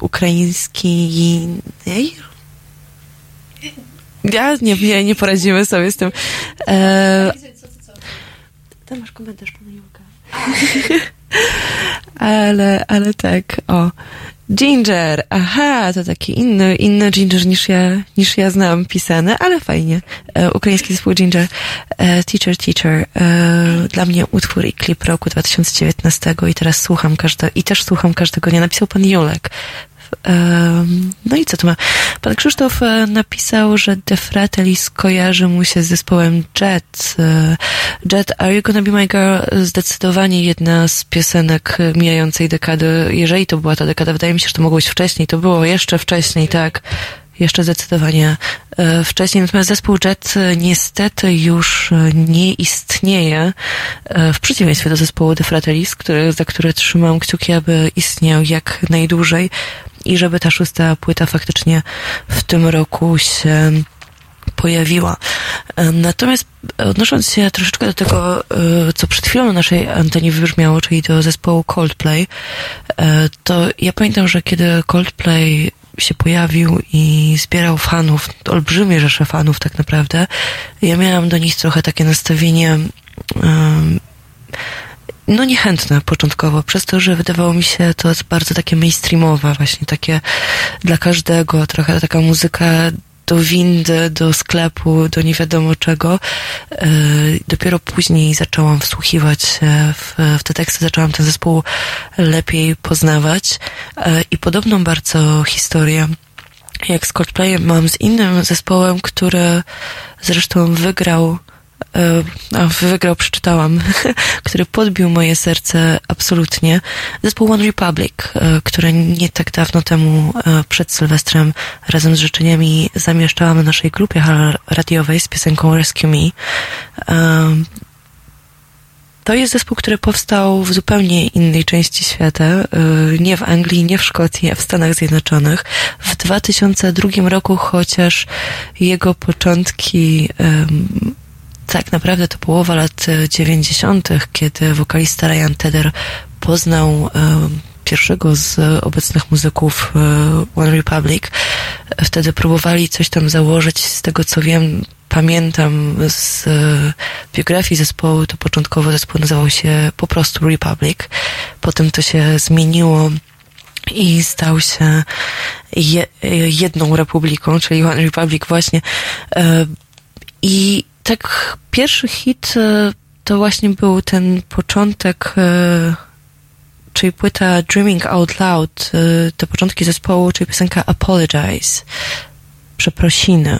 ukraiński. Ja nie, nie, nie poradzimy sobie z tym. E, tam masz komentarz pana Julka. *laughs* ale, ale tak, o. Ginger, aha, to taki inny, inny Ginger niż ja, niż ja znam pisane, ale fajnie. E, ukraiński zespół Ginger, e, Teacher, Teacher, e, dla mnie utwór i klip roku 2019 i teraz słucham każde, i też słucham każdego dnia. Napisał pan Julek. No i co tu ma? Pan Krzysztof e, napisał, że De Fratellis kojarzy mu się z zespołem Jet. E, Jet, Are You Gonna Be My Girl? Zdecydowanie jedna z piosenek mijającej dekady. Jeżeli to była ta dekada, wydaje mi się, że to mogło być wcześniej. To było jeszcze wcześniej, tak. Jeszcze zdecydowanie e, wcześniej. Natomiast zespół Jet niestety już nie istnieje. W przeciwieństwie do zespołu The Fratellis, który, za które trzymam kciuki, aby istniał jak najdłużej i żeby ta szósta płyta faktycznie w tym roku się pojawiła. E, Natomiast odnosząc się troszeczkę do tego, e, co przed chwilą na naszej antenie wybrzmiało, czyli do zespołu Coldplay, e, to ja pamiętam, że kiedy Coldplay się pojawił i zbierał fanów, olbrzymie rzesze fanów tak naprawdę, ja miałam do nich trochę takie nastawienie em, no niechętne początkowo, przez to, że wydawało mi się to bardzo takie mainstreamowe, właśnie takie dla każdego, trochę taka muzyka do windy, do sklepu, do nie wiadomo czego. Yy, Dopiero później zaczęłam wsłuchiwać się w, w te teksty, zaczęłam ten zespół lepiej poznawać Yy, i podobną bardzo historię jak z Coldplayem mam z innym zespołem, który zresztą wygrał e, wygrał, przeczytałam, *laughs* który podbił moje serce absolutnie. Zespół One Republic, e, który nie tak dawno temu e, przed Sylwestrem razem z życzeniami zamieszczałam na naszej grupie radiowej z piosenką Rescue Me. E, To jest zespół, który powstał w zupełnie innej części świata, nie w Anglii, nie w Szkocji, a w Stanach Zjednoczonych. W 2002 roku, chociaż jego początki tak naprawdę to połowa lat e, 90., kiedy wokalista Ryan Tedder poznał ym, pierwszego z obecnych muzyków e, One Republic. Wtedy próbowali coś tam założyć, z tego co wiem, pamiętam z e, biografii zespołu, to początkowo zespół nazywał się po prostu Republic. Potem to się zmieniło i stał się je, jedną republiką, czyli One Republic właśnie. E, I tak pierwszy hit e, to właśnie był ten początek e, czyli płyta Dreaming Out Loud, te początki zespołu, czyli piosenka Apologize, przeprosiny,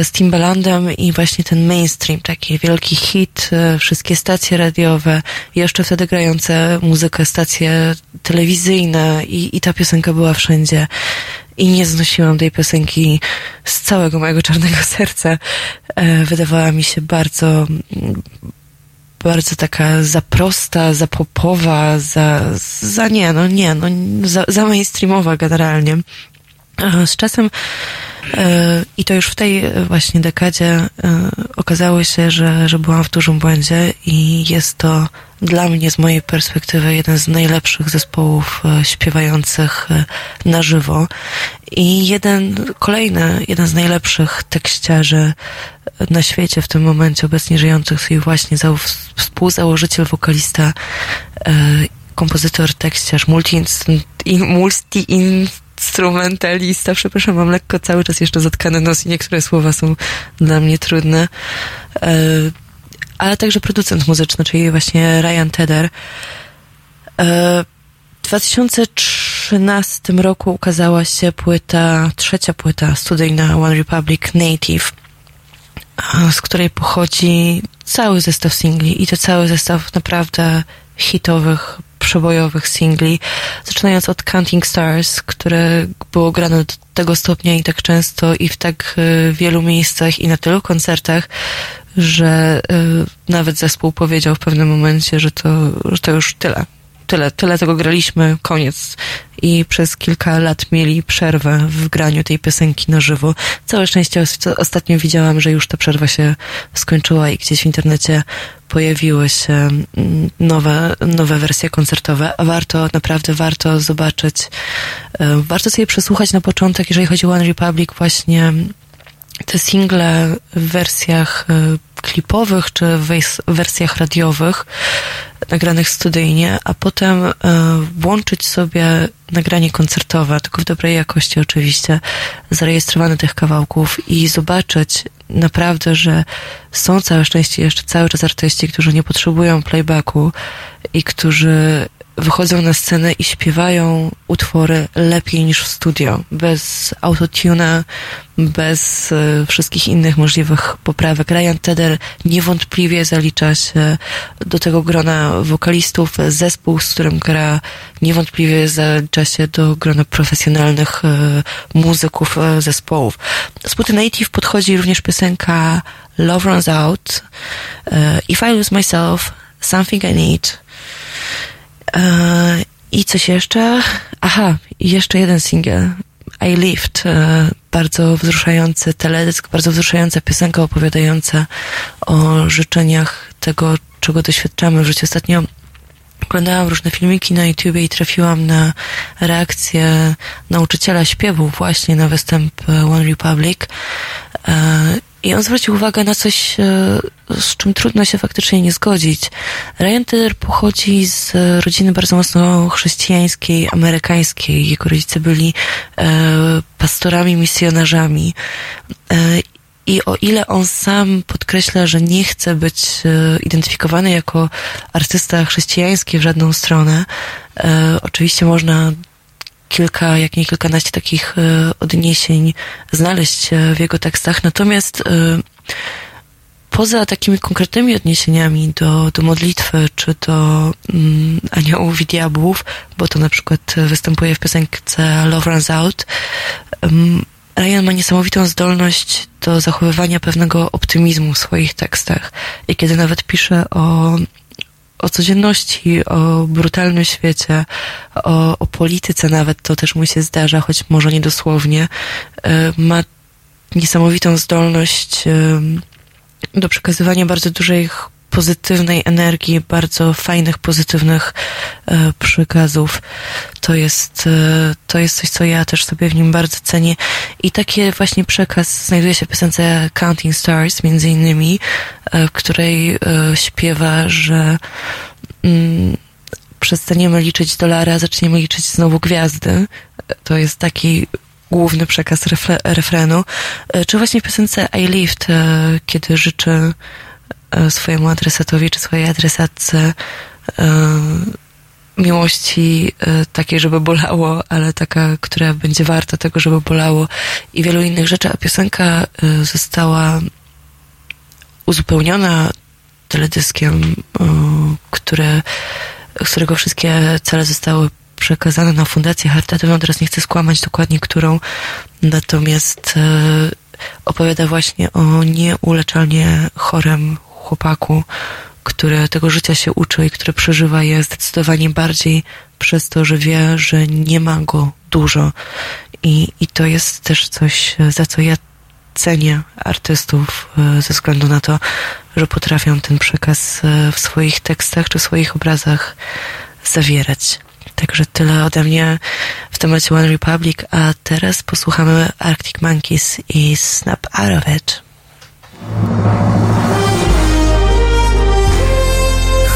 y, z Timbalandem i właśnie ten mainstream, taki wielki hit, wszystkie stacje radiowe, jeszcze wtedy grające muzykę, stacje telewizyjne i, i ta piosenka była wszędzie i nie znosiłam tej piosenki z całego mojego czarnego *laughs* serca. E, Wydawała mi się bardzo bardzo taka za prosta, za popowa, za, za nie, no nie, no za, za mainstreamowa generalnie. Z czasem i to już w tej właśnie dekadzie okazało się, że, że byłam w dużym błędzie i jest to dla mnie z mojej perspektywy jeden z najlepszych zespołów śpiewających na żywo i jeden, kolejny, jeden z najlepszych tekściarzy na świecie w tym momencie obecnie żyjących i właśnie za, współzałożyciel, wokalista, kompozytor, tekściarz, multi-instrumentalista, multi instrumentalista. Przepraszam, mam lekko cały czas jeszcze zatkany nos i niektóre słowa są dla mnie trudne. Ale także producent muzyczny, czyli właśnie Ryan Tedder. W 2013 roku ukazała się płyta, trzecia płyta studyjna One Republic Native, z której pochodzi cały zestaw singli i to cały zestaw naprawdę hitowych, przebojowych singli, zaczynając od Counting Stars, które było grane do tego stopnia i tak często i w tak wielu miejscach i na tylu koncertach, że nawet zespół powiedział w pewnym momencie, że to, że to już tyle. Tyle, tyle tego graliśmy, koniec. I przez kilka lat mieli przerwę w graniu tej piosenki na żywo. Całe szczęście ostatnio widziałam, że już ta przerwa się skończyła i gdzieś w internecie pojawiły się nowe, nowe wersje koncertowe. Warto, naprawdę warto zobaczyć, warto sobie przesłuchać na początek, jeżeli chodzi o One Republic, właśnie te single w wersjach klipowych czy w wersjach radiowych nagranych studyjnie, a potem e, włączyć sobie nagranie koncertowe, tylko w dobrej jakości oczywiście, zarejestrowane tych kawałków i zobaczyć naprawdę, że są całe szczęście jeszcze cały czas artyści, którzy nie potrzebują playbacku i którzy wychodzą na scenę i śpiewają utwory lepiej niż w studio, bez autotuna, bez e, wszystkich innych możliwych poprawek. Ryan Tedder niewątpliwie zalicza się do tego grona wokalistów. Zespół, z którym gra, niewątpliwie zalicza się do grona profesjonalnych e, muzyków e, zespołów. Z płyty Native podchodzi również piosenka Love Runs Out, If I Lose Myself, Something I Need, i coś jeszcze? Aha, jeszcze jeden singiel. I Lived, e, bardzo wzruszający teledysk, bardzo wzruszająca piosenka opowiadająca o życzeniach tego, czego doświadczamy w życiu. Ostatnio oglądałam różne filmiki na YouTubie i trafiłam na reakcję nauczyciela śpiewu właśnie na występ One Republic i on zwrócił uwagę na coś, z czym trudno się faktycznie nie zgodzić. Ryan Tedder pochodzi z rodziny bardzo mocno chrześcijańskiej, amerykańskiej. Jego rodzice byli e, pastorami, misjonarzami. E, I o ile on sam podkreśla, że nie chce być e, identyfikowany jako artysta chrześcijański w żadną stronę, e, oczywiście można kilka, jak nie kilkanaście takich e, odniesień znaleźć e, w jego tekstach. Natomiast e, poza takimi konkretnymi odniesieniami do, do modlitwy, czy do mm, aniołów i diabłów, bo to na przykład występuje w piosence Love Runs Out, Ryan ma niesamowitą zdolność do zachowywania pewnego optymizmu w swoich tekstach. I kiedy nawet pisze o o codzienności, o brutalnym świecie, o, o polityce nawet, to też mu się zdarza, choć może niedosłownie, e, ma niesamowitą zdolność e, do przekazywania bardzo dużej pozytywnej energii, bardzo fajnych, pozytywnych e, przekazów. To jest, e, to jest coś, co ja też sobie w nim bardzo cenię. I taki właśnie przekaz znajduje się w piosence Counting Stars, między innymi, e, w której e, śpiewa, że mm, przestaniemy liczyć dolary, a zaczniemy liczyć znowu gwiazdy. To jest taki główny przekaz refre, refrenu. E, czy właśnie w piosence I Lived, e, kiedy życzę E, swojemu adresatowi czy swojej adresatce e, miłości e, takiej, żeby bolało, ale taka, która będzie warta tego, żeby bolało i wielu innych rzeczy, a piosenka została uzupełniona teledyskiem, które, z którego wszystkie cele zostały przekazane na Fundację Charytatywną. Teraz nie chcę skłamać dokładnie, którą, natomiast opowiada właśnie o nieuleczalnie chorym chłopaku, które tego życia się uczy i które przeżywa je zdecydowanie bardziej przez to, że wie, że nie ma go dużo. I, i to jest też coś, za co ja cenię artystów e, ze względu na to, że potrafią ten przekaz e, w swoich tekstach czy w swoich obrazach zawierać. Także tyle ode mnie w temacie One Republic, a teraz posłuchamy Arctic Monkeys i Snap Out of It.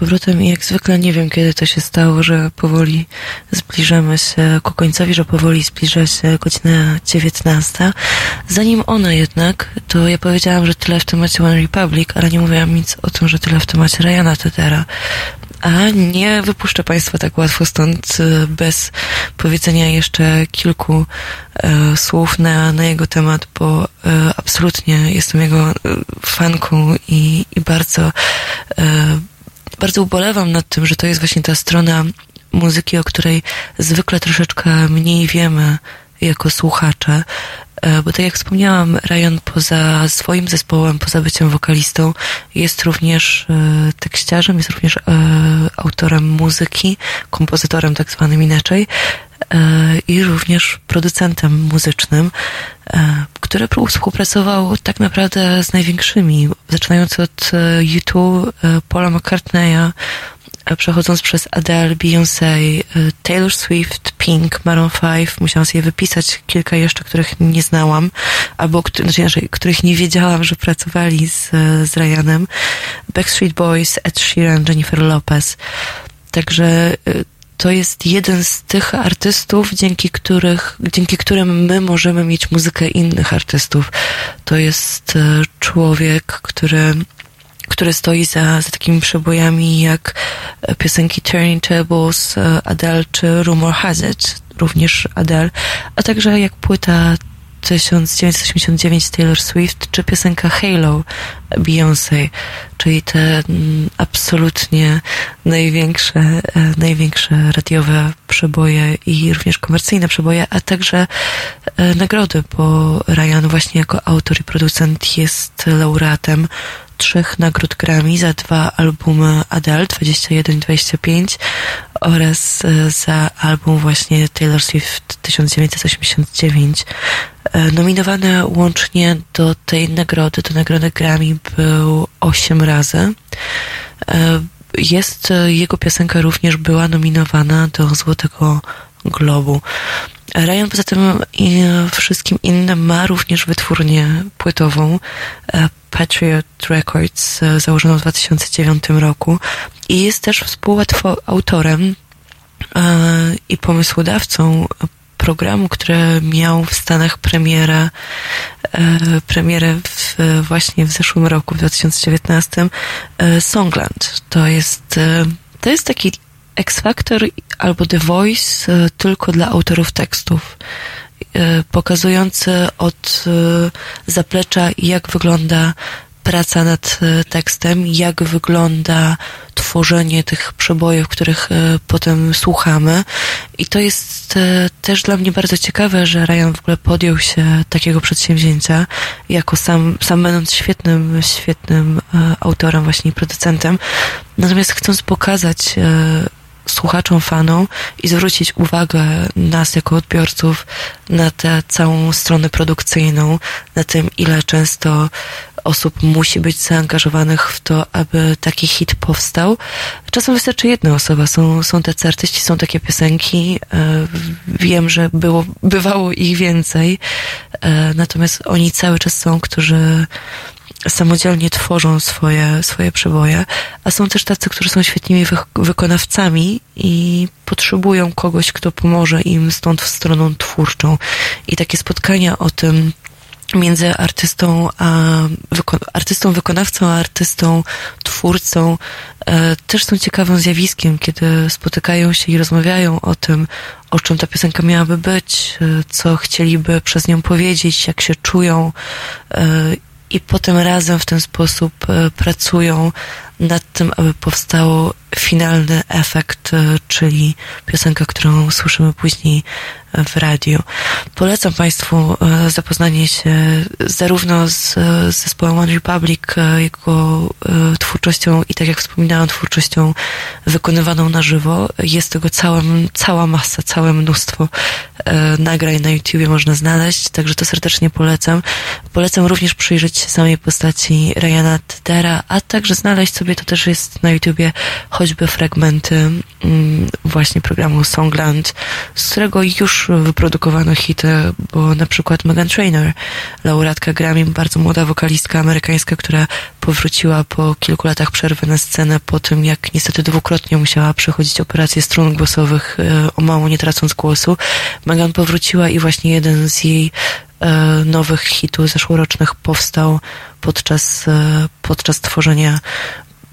Powrotem i jak zwykle nie wiem, kiedy to się stało, że powoli zbliżamy się ku końcowi, że powoli zbliża się godzina 19. Zanim ona jednak, to ja powiedziałam, że tyle w temacie One Republic, ale nie mówiłam nic o tym, że tyle w temacie Ryana Tedera. A nie wypuszczę Państwa tak łatwo stąd e, bez powiedzenia jeszcze kilku e, słów na, na jego temat, bo e, absolutnie jestem jego e, fanką i, i bardzo, e, bardzo ubolewam nad tym, że to jest właśnie ta strona muzyki, o której zwykle troszeczkę mniej wiemy jako słuchacze. E, bo tak jak wspomniałam, Ryan poza swoim zespołem, poza byciem wokalistą, jest również e, tekściarzem, jest również e, autorem muzyki, kompozytorem tak zwanym inaczej i również producentem muzycznym, który współpracował tak naprawdę z największymi, zaczynając od YouTube, Paula McCartneya, przechodząc przez Adele, Beyoncé, Taylor Swift, Pink, Maroon 5, musiałam sobie wypisać kilka jeszcze, których nie znałam, albo znaczy, których nie wiedziałam, że pracowali z, z Ryanem. Backstreet Boys, Ed Sheeran, Jennifer Lopez. Także to jest jeden z tych artystów, dzięki których, dzięki którym my możemy mieć muzykę innych artystów. To jest człowiek, który który stoi za, za takimi przebojami jak e, piosenki Turning Tables, e, Adele czy Rumor Has It, również Adele, a także jak płyta 1989 Taylor Swift, czy piosenka Halo Beyoncé, czyli te mm, absolutnie największe, e, największe radiowe przeboje i również komercyjne przeboje, a także nagrody, bo Ryan właśnie jako autor i producent jest laureatem trzech nagród Grammy za dwa albumy Adele 21 i 25 oraz e, za album właśnie Taylor Swift 1989. E, nominowany łącznie do tej nagrody, do nagrody Grammy był osiem razy. E, jest, jego piosenka również była nominowana do Złotego Globu. Ryan poza tym wszystkim innym ma również wytwórnię płytową e, Patriot Records e, założoną w 2009 roku i jest też współautorem e, i pomysłodawcą programu, który miał w Stanach premierę, premierę w, właśnie w zeszłym roku, w 2019, Songland. To jest, to jest taki X Factor albo The Voice e, tylko dla autorów tekstów, e, pokazujący od e, zaplecza, jak wygląda praca nad tekstem, jak wygląda tworzenie tych przebojów, których potem słuchamy. I to jest też dla mnie bardzo ciekawe, że Ryan w ogóle podjął się takiego przedsięwzięcia, jako sam, sam będąc świetnym, świetnym autorem, właśnie producentem. Natomiast chcąc pokazać słuchaczom, fanom i zwrócić uwagę nas jako odbiorców na tę całą stronę produkcyjną, na tym, ile często osób musi być zaangażowanych w to, aby taki hit powstał. Czasem wystarczy jedna osoba. Są, są tacy artyści, są takie piosenki. E, wiem, że było, bywało ich więcej. E, natomiast oni cały czas są, którzy samodzielnie tworzą swoje, swoje przeboje, a są też tacy, którzy są świetnymi wy wykonawcami i potrzebują kogoś, kto pomoże im stąd w stroną twórczą. I takie spotkania o tym, między artystą a wyko artystą wykonawcą, a artystą twórcą e, też są ciekawym zjawiskiem, kiedy spotykają się i rozmawiają o tym, o czym ta piosenka miałaby być, e, co chcieliby przez nią powiedzieć, jak się czują e, i potem razem w ten sposób e, pracują nad tym, aby powstał finalny efekt, e, czyli piosenka, którą słyszymy później w radiu. Polecam Państwu e, zapoznanie się zarówno z, z zespołem One Republic, jego twórczością i tak jak wspominałam, twórczością wykonywaną na żywo. Jest tego cała, cała masa, całe mnóstwo nagrań na YouTubie można znaleźć, także to serdecznie polecam. Polecam również przyjrzeć się samej postaci Ryana Tedera, a także znaleźć sobie, to też jest na YouTubie, choćby fragmenty mm, właśnie programu Songland, z którego już wyprodukowano hity, bo na przykład Megan Trainor, laureatka Grammy, bardzo młoda wokalistka amerykańska, która powróciła po kilku latach przerwy na scenę po tym, jak niestety dwukrotnie musiała przechodzić operację strun głosowych, e, o mało nie tracąc głosu. Megan powróciła i właśnie jeden z jej E, nowych hitów zeszłorocznych powstał podczas, e, podczas tworzenia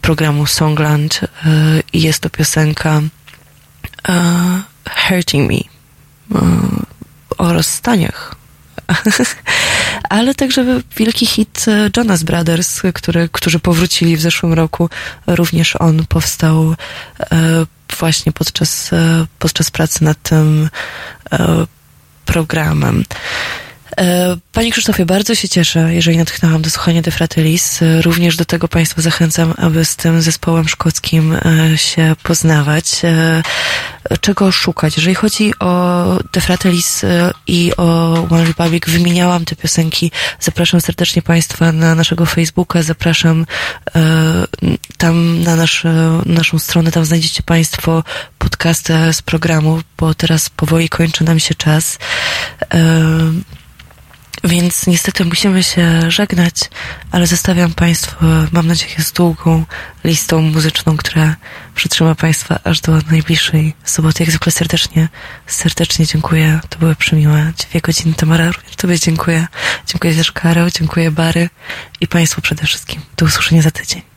programu Songland e, i jest to piosenka Hurting Me o rozstaniach. *laughs* Ale także wielki hit Jonas Brothers, który, którzy powrócili w zeszłym roku. Również on powstał właśnie podczas, podczas pracy nad tym programem. E, Panie Krzysztofie, bardzo się cieszę, jeżeli natchnęłam do słuchania De Fratellis. E, Również do tego Państwa zachęcam, aby z tym zespołem szkockim e, się poznawać. Czego szukać? Jeżeli chodzi o De Fratellis i o One Republic, wymieniałam te piosenki. Zapraszam serdecznie Państwa na naszego Facebooka, zapraszam tam na nasze, naszą stronę, tam znajdziecie Państwo podcasty z programu, bo teraz powoli kończy nam się czas. Więc niestety musimy się żegnać, ale zostawiam Państwa, mam nadzieję, z długą listą muzyczną, która przytrzyma Państwa aż do najbliższej soboty. Jak zwykle serdecznie, serdecznie dziękuję. To były przemiłe dwie godziny. Tamara, również Tobie dziękuję. Dziękuję też Karol, dziękuję Bary i Państwu przede wszystkim. Do usłyszenia za tydzień.